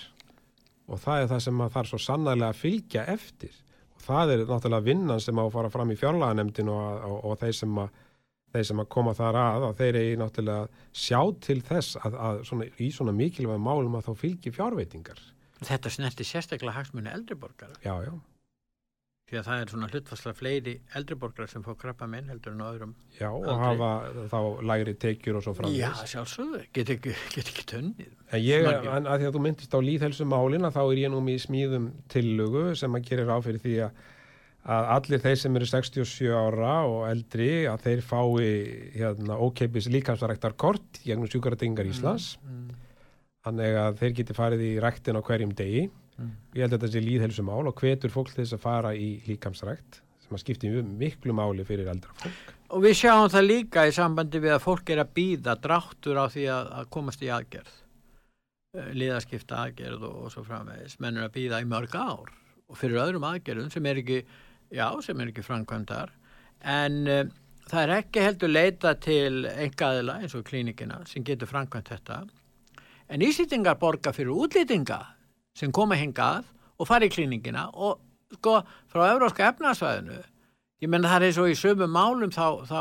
og það er það sem að þarf svo sannarlega að fylgja eftir. Og það er náttúrulega vinnan sem á að fara fram í fjárlaganemndin og, og, og þeir, sem að, þeir sem að koma þar að að þeir eigi náttúrulega að sjá til þess að, að svona, í svona mikilvæg málum að þá fylgir fjárveitingar. þetta snerti sérstaklega hagsmunni eldriborgara Já, já, því að það er svona hlutfastlega fleiri eldriborgara sem fá krabba minn heldur en á öðrum já og Aldrei. hafa þá lægri tekjur og svo framvegis. Já, sjálfsögðu, get ekki, ekki tönnið. En ég, að því að þú myndist á líðhelsumálin að þá er ég nú í smíðum tillögu sem að gerir á fyrir því að, að allir þeir sem eru 67 ára og eldri að þeir fái hérna, ókeipis líkansvarektar kort gegnum sjúkaratingar Íslands Mm, þannig að þeir geti farið í rektin á hverjum degi Mm. ég held að þetta sé líðhelsumál og hvetur fólk þess að fara í líkamsrekt sem að skipti miklu máli fyrir eldra fólk Og við sjáum það líka í sambandi við að fólk er að býða dráttur á því að, að komast í aðgerð, Eh, liðaskipta aðgerð og, og svo framvegis. Menn er að býða í mörg ár og fyrir öðrum aðgerðum sem er ekki, já, sem er ekki framkvæmdar. En uh, það er ekki heldur leita til engaðila eins og klínikina sem getur framkvæmt þetta. En Íslendingar borga fyrir útlýtinga sem koma hingað og fara í klíningina og sko frá Evróska efnarsvæðinu ég menna það er og í sömu málum þá, þá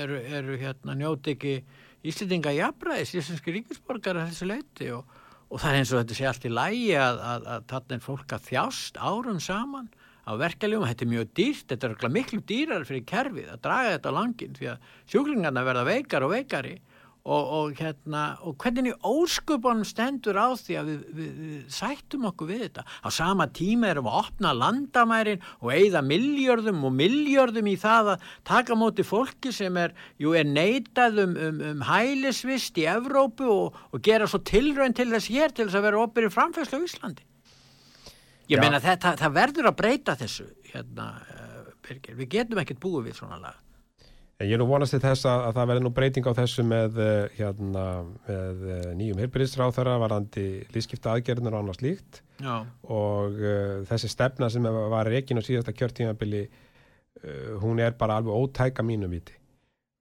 eru, eru hérna njóti ekki Íslendinga jafnræðis, íslenski ríkisborgar þessu leiti og, og það er eins og þetta sé allt í lægi að, að, að þarna er fólk að þjást árum saman á verkefliðum, þetta er mjög dýrt, þetta er miklu dýrar fyrir kerfið að draga þetta á langin því að sjúklingarna verða veikar og veikari og, og, hérna, og hvernig óskupunum stendur á því að við, við, við sættum okkur við þetta. Á sama tíma erum við að opna landamærin og eigða miljörðum og miljörðum í það að taka móti fólki sem er, jú, er neitað um, um, um hælisvist í Evrópu og, og gera svo tilraun til þess hér til þess að vera opið í framfæslu á Íslandi. Ég Já. meina þetta, það verður að breyta þessu, hérna, uh, Birgir. Við getum ekkert búið við svona lag. Ég er nú vonast til þess að, að það verði nú breyting á þessu með, eh, hérna, með eh, nýjum heilbyrðisráþara varandi lífskipta aðgerðnir og annars líkt Já. og uh, þessi stefna sem var reikin á síðasta kjörtímabili uh, hún er bara alveg ótæka mínu viti.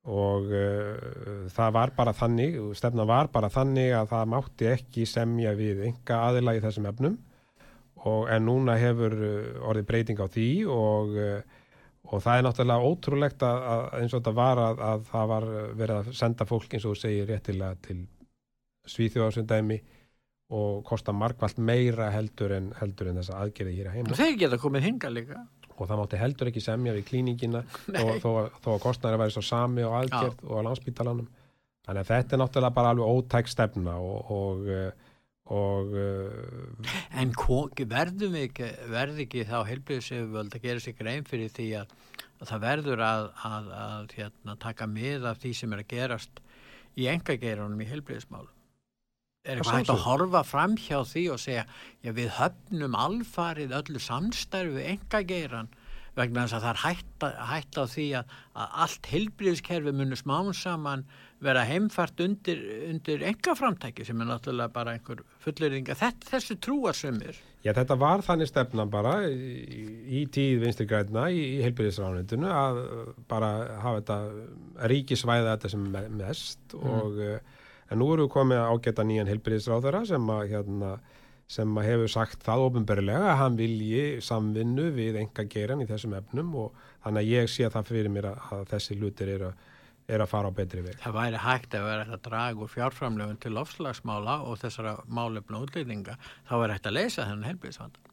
Og uh, það var bara þannig stefna var bara þannig að það mátti ekki semja við enga aðila í þessum efnum. Og en núna hefur orðið breyting á því og og það er náttúrulega ótrúlegt að, að eins og þetta var að, að það var verið að senda fólk eins og segir réttilega til svíþjóðarsundæmi og kosta margvalt meira heldur en, heldur en þessa aðgerði hér að heima. Þeir geta komið hinga líka. og það mátti heldur ekki semja við klíningina þó, að kostnæri væri svo sami og aðgerð og á landsbítalanum þannig að þetta er náttúrulega bara alveg ótæk stefna og og, eh, og uh, En verðum við ekki, verði ekki þá heilbriðsefjöld að gera sig grein fyrir því að, að það verður að, að, að hérna, taka mið af því sem er að gerast í engageiranum í heilbriðismálum. Er eitthvað hægt að horfa fram hjá því og segja, já við höfnum alfarið öllu samstarfi við engageiran vegna þess að það er hætta á því að, allt heilbriðiskerfi munur smám saman vera heimfært undir, undir engaframtæki sem er náttúrulega bara einhver fullurðinga. Þessu trúar sömur. Já, þetta var þannig stefna bara í, í tíð vinstri græna í, í heilbyrðisránundinu að bara hafa þetta ríkisvæða þetta sem me- mest og uh, en nú erum við komið að ágæta nýjan heilbyrðisráðara sem að hérna sem að hefur sagt það ofinberlega að hann vilji samvinnu við enga geran í þessum efnum og þannig að ég sé það fyrir mér að, að þessi hlutir eru, eru að fara á betri veg. Það væri hægt að vera að draga úr fjárframlöfun til lofslagsmála og þessara málefna útlýtinga, þá er hægt að leysa þennan helbriðsvanda.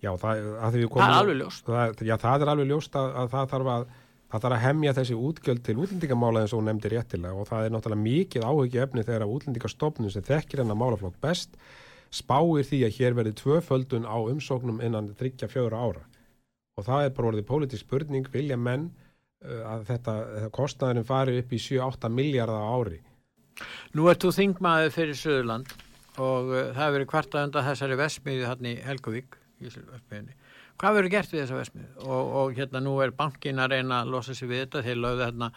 Já, það, við Það komum... er alveg ljóst. það, já, það er alveg ljóst að, að það þarf að það þarf að hemja þessi útgjöld til útlendingamála eins og hún nefndi réttilega og það er náttúrulega mikið áhugju efni þegar að útlendingastofnun sem þekkir hennar málaflokk best spáir því að hér verði tvöföldun á umsóknum innan þryggja fjögra ára og það er bara orðið pólitísk spurning vilja menn að þetta að kostnaðurinn fari upp í 7-8 miljardar á ári Nú ert þú þingmaður fyrir Suðurland og uh, það hefur verið kvartað undan þessari vesmiði hann í Helgavík. Hvað verður gert við þessa vesmiði? Og, og hérna nú er bankin að reyna að losa sig við þetta. Þeir lögðu hérna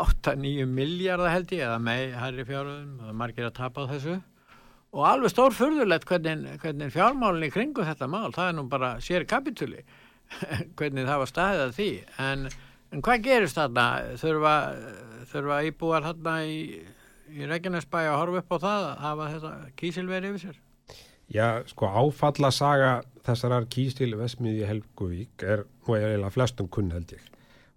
8-9 miljardar held ég eða með hærri fjáröðum. Er margir að tapa þessu. Og alveg stór fyrðulegt hvernig, hvernig fjármálinni kringu þetta mál. Það er nú bara sér kapitúli hvernig það var staðið að því. En, en hvað gerist þarna? Þurfa, þurfa íbúar þarna í í Reykjanesbæ að horfa upp á það að hafa þetta kísilveri yfir sér? Já, sko áfalla saga þessarar kísil vesmiði Helguvík er nú eiginlega flestum kunn held ég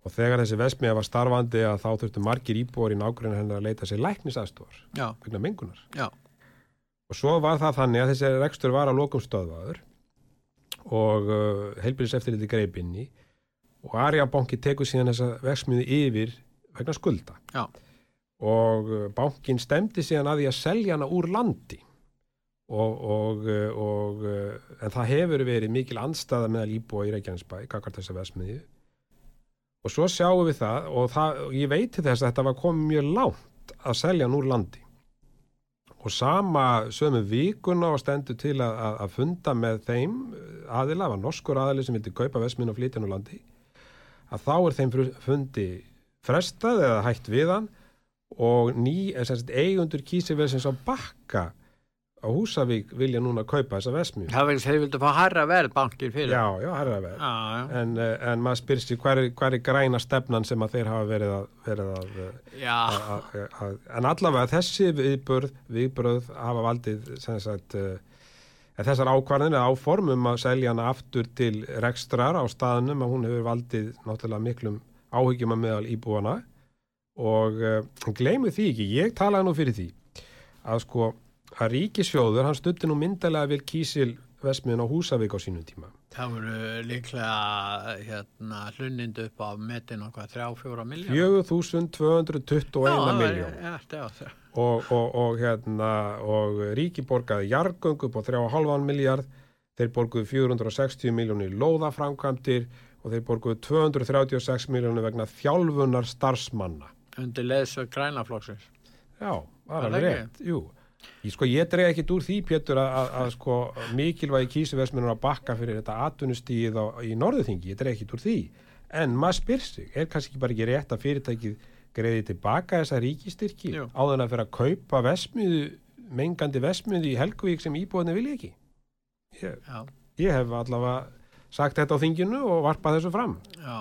og þegar þessi vesmiða var starfandi að þá þurftu margir íbúar í nágrunni hennar að leita sér læknisastofar vegna mengunar Já. og svo var það þannig að þessi rekstur var að lokum stöðvaður og uh, heilbyrðis eftir þetta greipinni og Arjabanki tekur síðan þessa vesmiði yfir vegna skulda. Já. Og uh, bankin stemdi síðan að því að selja hana úr landi. Og, og, uh, og uh, en það hefur verið mikil anstaða meðal íbúa í Reykjanesbæ kakart þessa vesmiði og svo sjáum við það og, það, og ég veiti þess að þetta var komið mjög lánt að selja hann úr landi. Og sama sömu vikuna og stendur til að, að, að funda með þeim aðila, það var norskur aðili sem vildi kaupa vesmiðin og flytja hann úr landi að þá er þeim fundi frestað eða hægt við hann og ný, sagt, eigundur kísivelsins á bakka á Húsavík vilja núna kaupa þessa vesmju. Það verður þeir vildu fá harra verð bankir fyrir. Já, já, harra verð. Já, já. En, eh, en maður spyrir sér hvað er, hver er græna stefnan sem að þeir hafa verið að, verið að, eh, að, að en allavega þessi viðbörð, viðbörð hafa valdið sagt, þessar ákvarðinu áformum að selja hana aftur til rekstrar á staðnum að hún hefur valdið náttúrulega miklum áhyggjum að meðal íbúana og uh, gleimu því ekki, ég talaði nú fyrir því að sko að ríkisjóður, hann stutti nú myndalega vil kísil vesmiðin á Húsavík á sínum tíma. Það voru líklega hérna hlunindu upp á metin okkar 3-4 miljón. 4.221 miljón. Já. Og, og, og hérna og ríki borgaði jargöng upp á 3,5 miljard, þeir borguði 460 miljónir lóðaframkvæmdir og þeir borguði 236 miljónir vegna þjálfunar starfsmanna undir leðsög grænaflokksins Já, það er rétt, jú Ég, sko, ég dreg ekki úr því, Pétur, að, sko, mikilvægi kísuversminnur að bakka fyrir þetta atvinnustíð í norðuþingi, ég dreg ekki úr því. En maður spyr sig, er kannski bara ekki rétt að fyrirtækið greiði tilbaka þessa ríkistyrki á þann að fyrir að kaupa vesmiðu, mengandi vesmiðu í Helgvík sem íbúðinni vilja ekki? Ég, ég hef allavega sagt þetta á þinginu og varpað þessu fram. Já.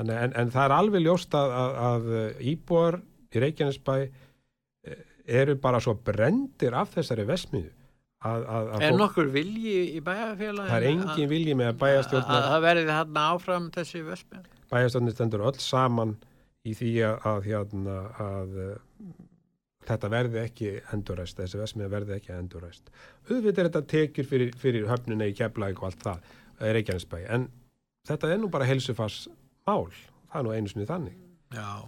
En, en það er alveg ljóst að, að, að íbúar í Reykjanesbæ eh, eru bara svo brendir af þessari vesmiðu. Að, er nokkur vilji í bæjarfélaginu? Það er engin vilji með bæjarstjórnar. Að verði þarna áfram þessi vesmið? Bæjarstjórnir stendur öll saman í því að hérna, þetta verði ekki enduræst, þessi vesmið verði ekki enduræst. Auðvitað er þetta tekjur fyrir, fyrir höfnuna í keflæk og allt það, Reykjanesbæ, en þetta er nú bara helsufars mál, það er nú einu snið þannig Já,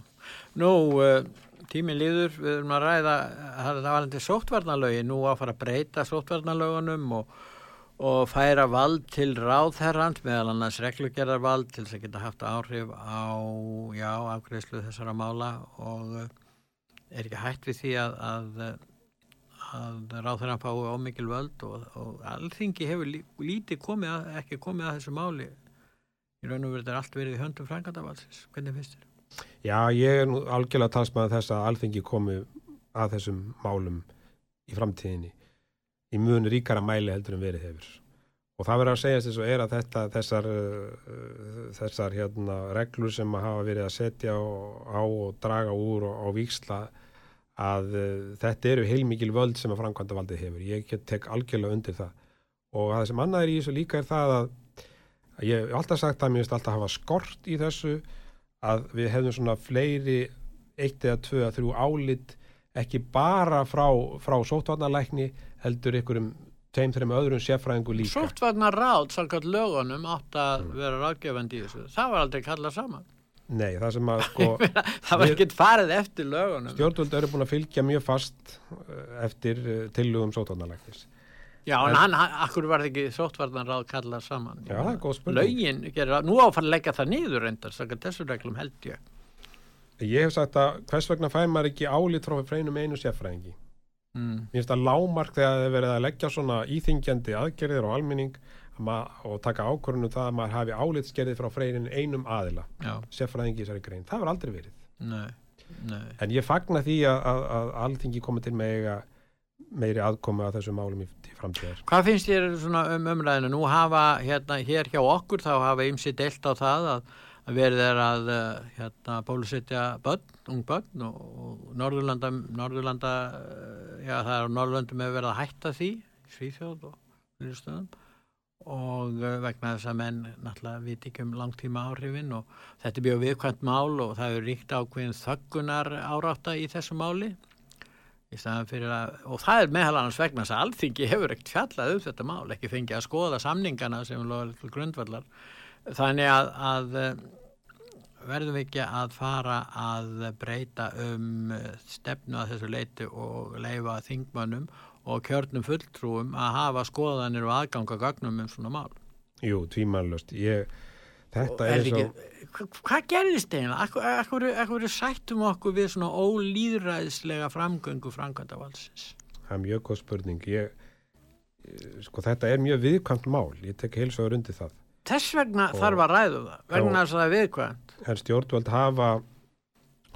nú uh, tíminn líður, við erum að ræða það var hendur sóttvarnalögi nú að fara að breyta sóttvarnalögunum og, og færa vald til ráðherrand meðal annars reglugerðarvald til þess að geta haft áhrif á já, afgreðslu þessara mála og uh, er ekki hægt við því að, að að ráðherran fái ómikil völd og, og allþingi hefur lí, lítið komið að, ekki komið að þessu máli í raun og verið er allt verið í höndum frangandavalsins. Hvernig finnst þér? Já, ég er nú algjörlega talsmaður þess að alþengi komi að þessum málum í framtíðinni í mjög ríkara mæli heldur en verið hefur. Og það verður að segja þess að að þetta, þessar, uh, þessar hérna, reglur sem að hafa verið að setja á og draga úr og, og víksla að uh, þetta eru heilmikil völd sem að framkvæmdavaldið hefur. Ég tek algjörlega undir það. Og það sem annað er í þessu líka er það að ég hef alltaf sagt að mér finnst alltaf að hafa skort í þessu að við hefðum svona fleiri eitt eða tvö að þrjú álit ekki bara frá, frá sótvarnalækni heldur ykkurum tveim, þreim öðrum sérfræðingu líka. Sótvarnaráð, salkvæmt lögunum átt að mm. vera ráðgefandi í þessu. Það var aldrei kallað saman. Nei, það sem að sko Það var ekkert farið eftir lögunum. Stjórnvöld eru búin að fylgja mjög fast eh, eftir eh, tillugum sótvarnalæknis Já, en hann, akkur var það ekki sóttvarnarráð kallað saman. Já, það er góð spurning. Laugin, gerir, nú áfann að leggja það niður reyndar, þess að þessu reglum held ég. ég hef sagt að hvers vegna fær maður ekki álít frá freinum einu sérfræðingi mm. Mér finnst að lámark þegar er verið að leggja svona íþingjandi aðgerðir og almenning og taka ákvörðunum það að maður hafi álitsgerðið frá freyrin einum aðila sérfræðingi í þessari grein. Það var aldrei verið. nei, nei. En ég fagna því að, að, að alþingi komið til með meiri aðkomi að þessu málum í, framtíðar. Hvað finnst þér um umræðinu? Nú hafa hérna hér hjá okkur þá hafa ymsi deilt á það að, að verið er að eh, hérna bólusetja börn, ung börn og, og Norðurlanda, Norðurlanda eh, já það er á Norðurlandum hefur verið að hætta því, Svíþjóð og fyrirstöðum og eh, vegna þess að menn náttúrulega viti ekki um langtíma áhrifin og þetta er mjög viðkvæmt mál og það er ríkt ákveðin þöggunar árátta í þessu máli að, og það er meðal annars vegna þess að alþingi hefur ekkert fjallað um þetta mál, ekki fengið að skoða samningana sem loður grundvallar þannig að, að eh, verðum við ekki að fara að breyta um eh, stefnu að þessu leiti og leifa þingmönnum og kjörnum fulltrúum að hafa skoðanir og aðganga gagnum um svona mál. Jú, tvímannlust. Ég, þetta er, svo... Hva, hvað gerðist eiginlega? Ekkur er sættum okkur við svona ólýðræðislega framgöngu framkvæmda valsins? Það er mjög góð spurning. Ég, sko þetta er mjög viðkvæmt mál. Ég tek heilsuður undir það. Þess vegna og, þarf að ræðu það, vegna þess að það er viðkvæmt. En stjórnvöld hafa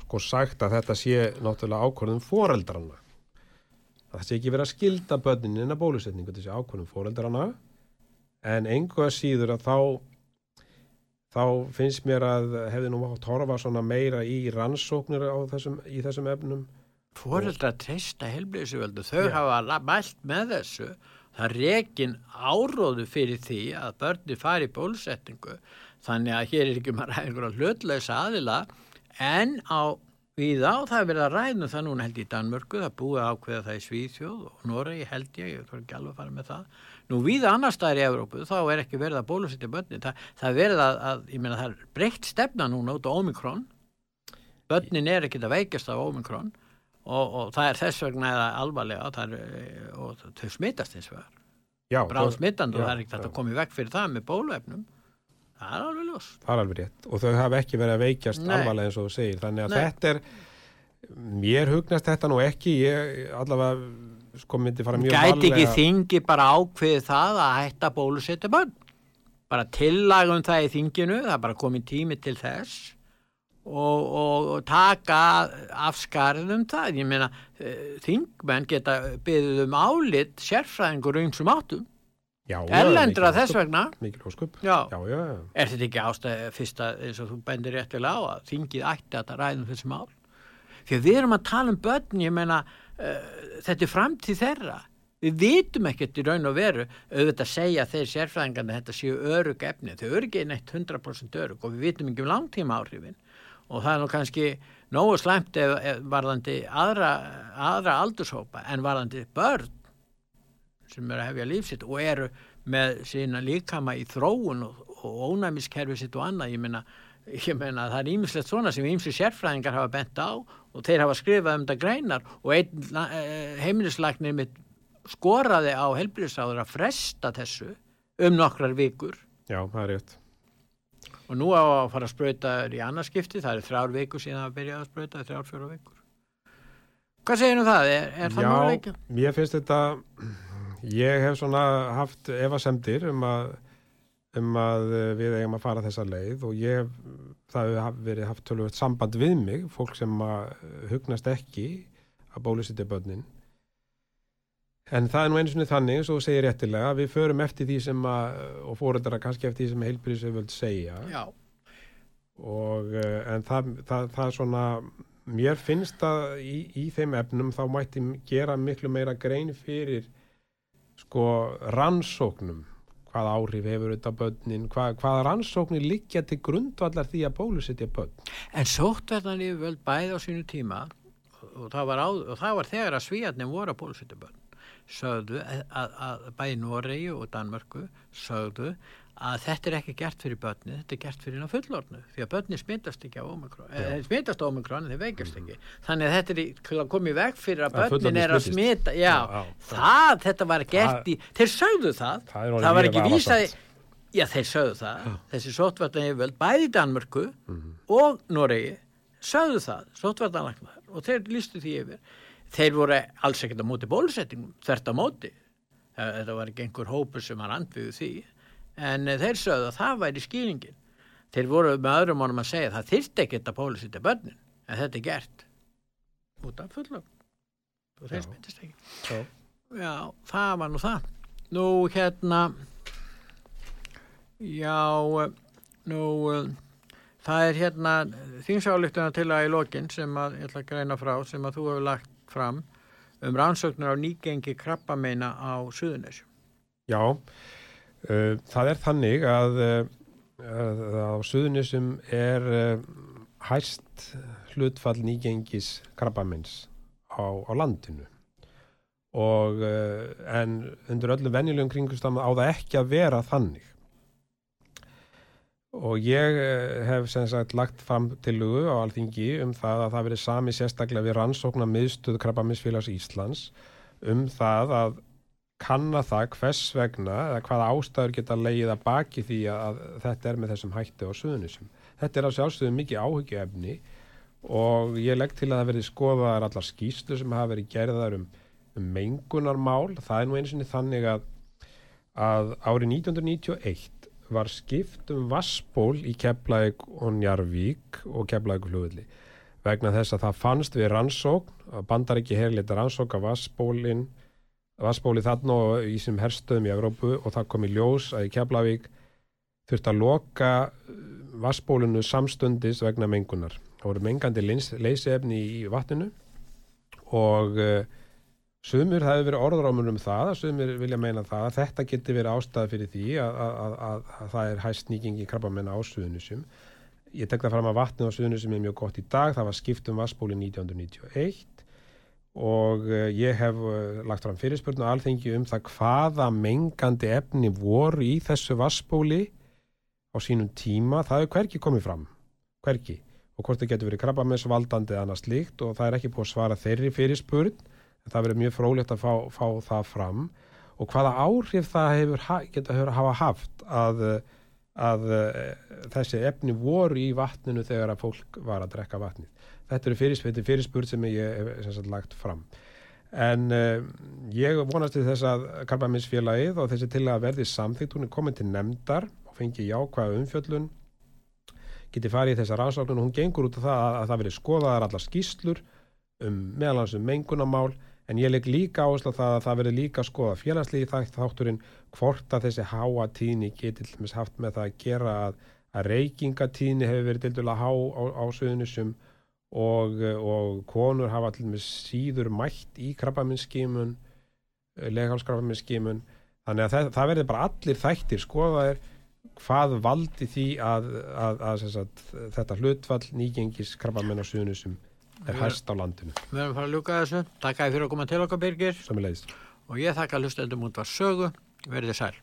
sko sagt að þetta sé náttúrulega ákvörðum foreldrana það sé ekki verið að skilda börnin en að bólusetningu þessi ákvörnum fóreldrana en einhverja síður að þá þá finnst mér að hefði nú átt horfa svona meira í rannsóknir þessum, í þessum efnum. Fóreldra treysta helbriðsuvöldu þau Já. hafa mælt með þessu. Það rekin áróðu fyrir því að börni fari í bólusetningu. Þannig að hér er ekki maður einhverja hlutlausa aðila en á Við á það er verið að ræðna það núna held í Danmörku, það búið ákveða það í Svíðsjóð og Noregi held ég, ég þarf ekki alveg að fara með það. Nú við annar staðir í Evrópu þá er ekki verið að bólusetja börnin, það, það er verið að, að, ég meina það er breytt stefna núna út á Omikron, börnin er ekki að veikast af Omikron og, og það er þess vegna eða alvarlega er, og þau smittast eins og það er, bráð smittand og það er ekkert að koma í vekk fyrir það með bóluefnum. Það er alveg ljós. Það er alveg rétt og þau hafa ekki verið að veikjast Nei. alvarlega eins og þú segir þannig að Nei. þetta er mér hugnast þetta nú ekki ég allavega sko myndi fara mjög vallega Gæti ekki þingi bara ákveði það að hætta bólusetja bönn bara tillagum það í þinginu það er bara komið tími til þess. Og, og, og taka afskarð um það. Ég meina eh, þingmenn geta byggðið um álit sérfræðingur um sem áttum. Erlendra þess vegna. Já. Já, já, er þetta ekki ástæði fyrsta eins og þú bendir réttilega á að þingið ætti að ræðum þessi mál? Fyrir við erum að tala um börn ég meina þetta er framtíð þeirra. Við vitum ekkert í raun og veru. Auðvitað að segja þeir sérfræðingarna þetta séu örug efni, þau ekki neitt 100% örug og við vitum ekki um langtíma áhrifin og það er nú kannski nógu slæmt ef, ef varðandi aðra, aðra aldurshópa en varðandi börn sem eru að hefja lífsitt og eru með sína líkama í þróun og, og ónæmiskerfi sitt og annað, ég meina ég meina það er ímislegt svona sem ímsli sérfræðingar hafa bent á og þeir hafa skrifað um þetta greinar og einn eh, heimilislagnir mitt skoraði á helbriðsáður að fresta þessu um nokkrar vikur. Já, það er rétt. Og nú á að fara að spröyta í annarskipti, það er þrjár vikur síðan að byrja að spröyta, þrjár fjóra vikur. Hvað segir nú það? Er, er það Já, mér finnst þetta Ég hef svona haft evasemdir um að, um að við eigum að fara þessa leið og ég, það hefur verið haft tölvöld samband við mig, fólk sem hugnast ekki að bólusittja börnin. En það er nú eins og þannig, svo segir réttilega, við förum eftir því sem að, og fóruðara kannski eftir því sem heilbríðsau völd segja. Já. Og, eh, en það, það, það svona, mér finnst að í, í þeim efnum þá mætti gera miklu meira grein fyrir sko rannsóknum hvað áhrif hefur þetta börnin? Hvað, hvað rannsóknir liggja til grundvallar því að bólusetja börn? En sóttverðan yfir völd bæði á sínu tíma og það var, á, og það var þegar að svíjarnir voru að bólusetja börn sögðu að, að, að bæði Noregi og Danmörku sögðu að þetta er ekki gert fyrir börni, þetta er gert fyrir fullornu, því að börni smitast ekki á omikron, eða smitast á omikron en þeir veikast ekki, þannig að þetta er komið veg fyrir að börnin er að smita já, já, já það, þetta var gert í, þeir sögðu það. það, það var ekki vísað já, þeir sögðu það, já. þessi sótvartan hefur völd bæði Danmörku mm -hmm. og Noregi sögðu það, sótvartanlagnar og þeir lístu því yfir. Þeir voru alls ekkert á móti bólusettingum þert á móti. Þetta var ekki einhver hópur sem hann andviðu því en þeir sögðu að það væri skýringin. Þeir voru með öðrum honum að segja að það þyrst ekki þetta bólusetja börnin en þetta er gert. Út af fullögn og þeir smittist ekki. Já. já, það var nú það. Nú hérna já nú það er hérna þýnsályktuna til að í lokin sem að ég ætla að greina frá sem að þú hefur lagt fram um rannsóknar á nýgengi krabbameina á Suðunisjum Já, það er þannig að, uh, að á Suðunisum er uh, hæst hlutfall nýgengis krabbamins á, á landinu. Og en undir öllum venjulegum kringustam á það ekki að vera þannig. Og ég hef sem sagt lagt fram tilugu á alþingi um það að það verið sami sérstaklega við rannsóknar miðstöð krabbaminsfélags Íslands um það að kanna það hvers vegna eða hvaða ástæður geta leið að baki því að þetta er með þessum hætti á suðunisum. Þetta er á sjálfsögðu mikið áhyggjuefni og ég legg til að það verði skoðaðar allar skýslu sem hafa verið gerðar um, um mengunarmál. Það er nú eins og þannig að, að árið 1991 var skipt um vassból í Keflæk og Njarvík og Keflæk flugulli vegna þess að það fannst við rannsókn bandar ekki herleita rannsók af vassbólinn vassbóli þarna og í sem herstöðum í Evrópu og það kom í ljós að í Keflavík þurfti að loka vassbólinu samstundis vegna mengunar. Það voru mengandi leysefni í vatninu og uh, sumur það hefur verið orðrámur um það, sumur vilja meina það að þetta geti verið ástæða fyrir því að, að, að, að það er hæst nýgengi krabbamenn á suðunusum. Ég tek það fram að vatnið á suðunusum er mjög gott í dag, það var skipt um vassbóli 1991 og uh, ég hef uh, lagt fram fyrirspurnu á alþengi um það hvaða mengandi efni voru í þessu vassbóli á sínum tíma, það er hverki komið fram hverki, og hvort það getur verið krabbamessvaldandi eða annað slíkt. Og það er ekki búið að svara þeirri fyrirspurn. En það verið mjög frólægt að fá, fá það fram. Og hvaða áhrif það hefur, geta hefur hafa haft að, að þessi efni voru í vatninu þegar að fólk var að drekka vatnið þetta eru fyrirspurn, fyrirspurn sem ég hef sagt, lagt fram. En uh, ég vonast til þess að Karpaminsfélagið og þessi til að verði samþýtt, hún er komin til nefndar og fengi jákvæða umfjöllun. Geti farið í þessa rannsóknun og hún gengur út af það að, að það verið skoðaðar allar skýslur um meðalans um mengunamál en ég legg líka áherslu á það að það verið líka skoða félagslegi þátturinn hvort að þessi háa tíðni geti haft með það að gera að, að reykingatíðni hefur verið til dæla há á, á söðunusum og, og konur hafa til dæmis síður mætt í krabbaminsskimun leghálskrabbaminsskimun þannig að það, það verður bara allir þættir skoðaðir hvað valdi því að, að, að, að þetta hlutfall nýgengis krabbaminn á suðunusum er hæst á landinu. Við erum fara að ljúka þessu. Takk að þið fyrir að koma til okkar Birgir. Og ég þakka hlustendum út var sögu. Verðið sæl.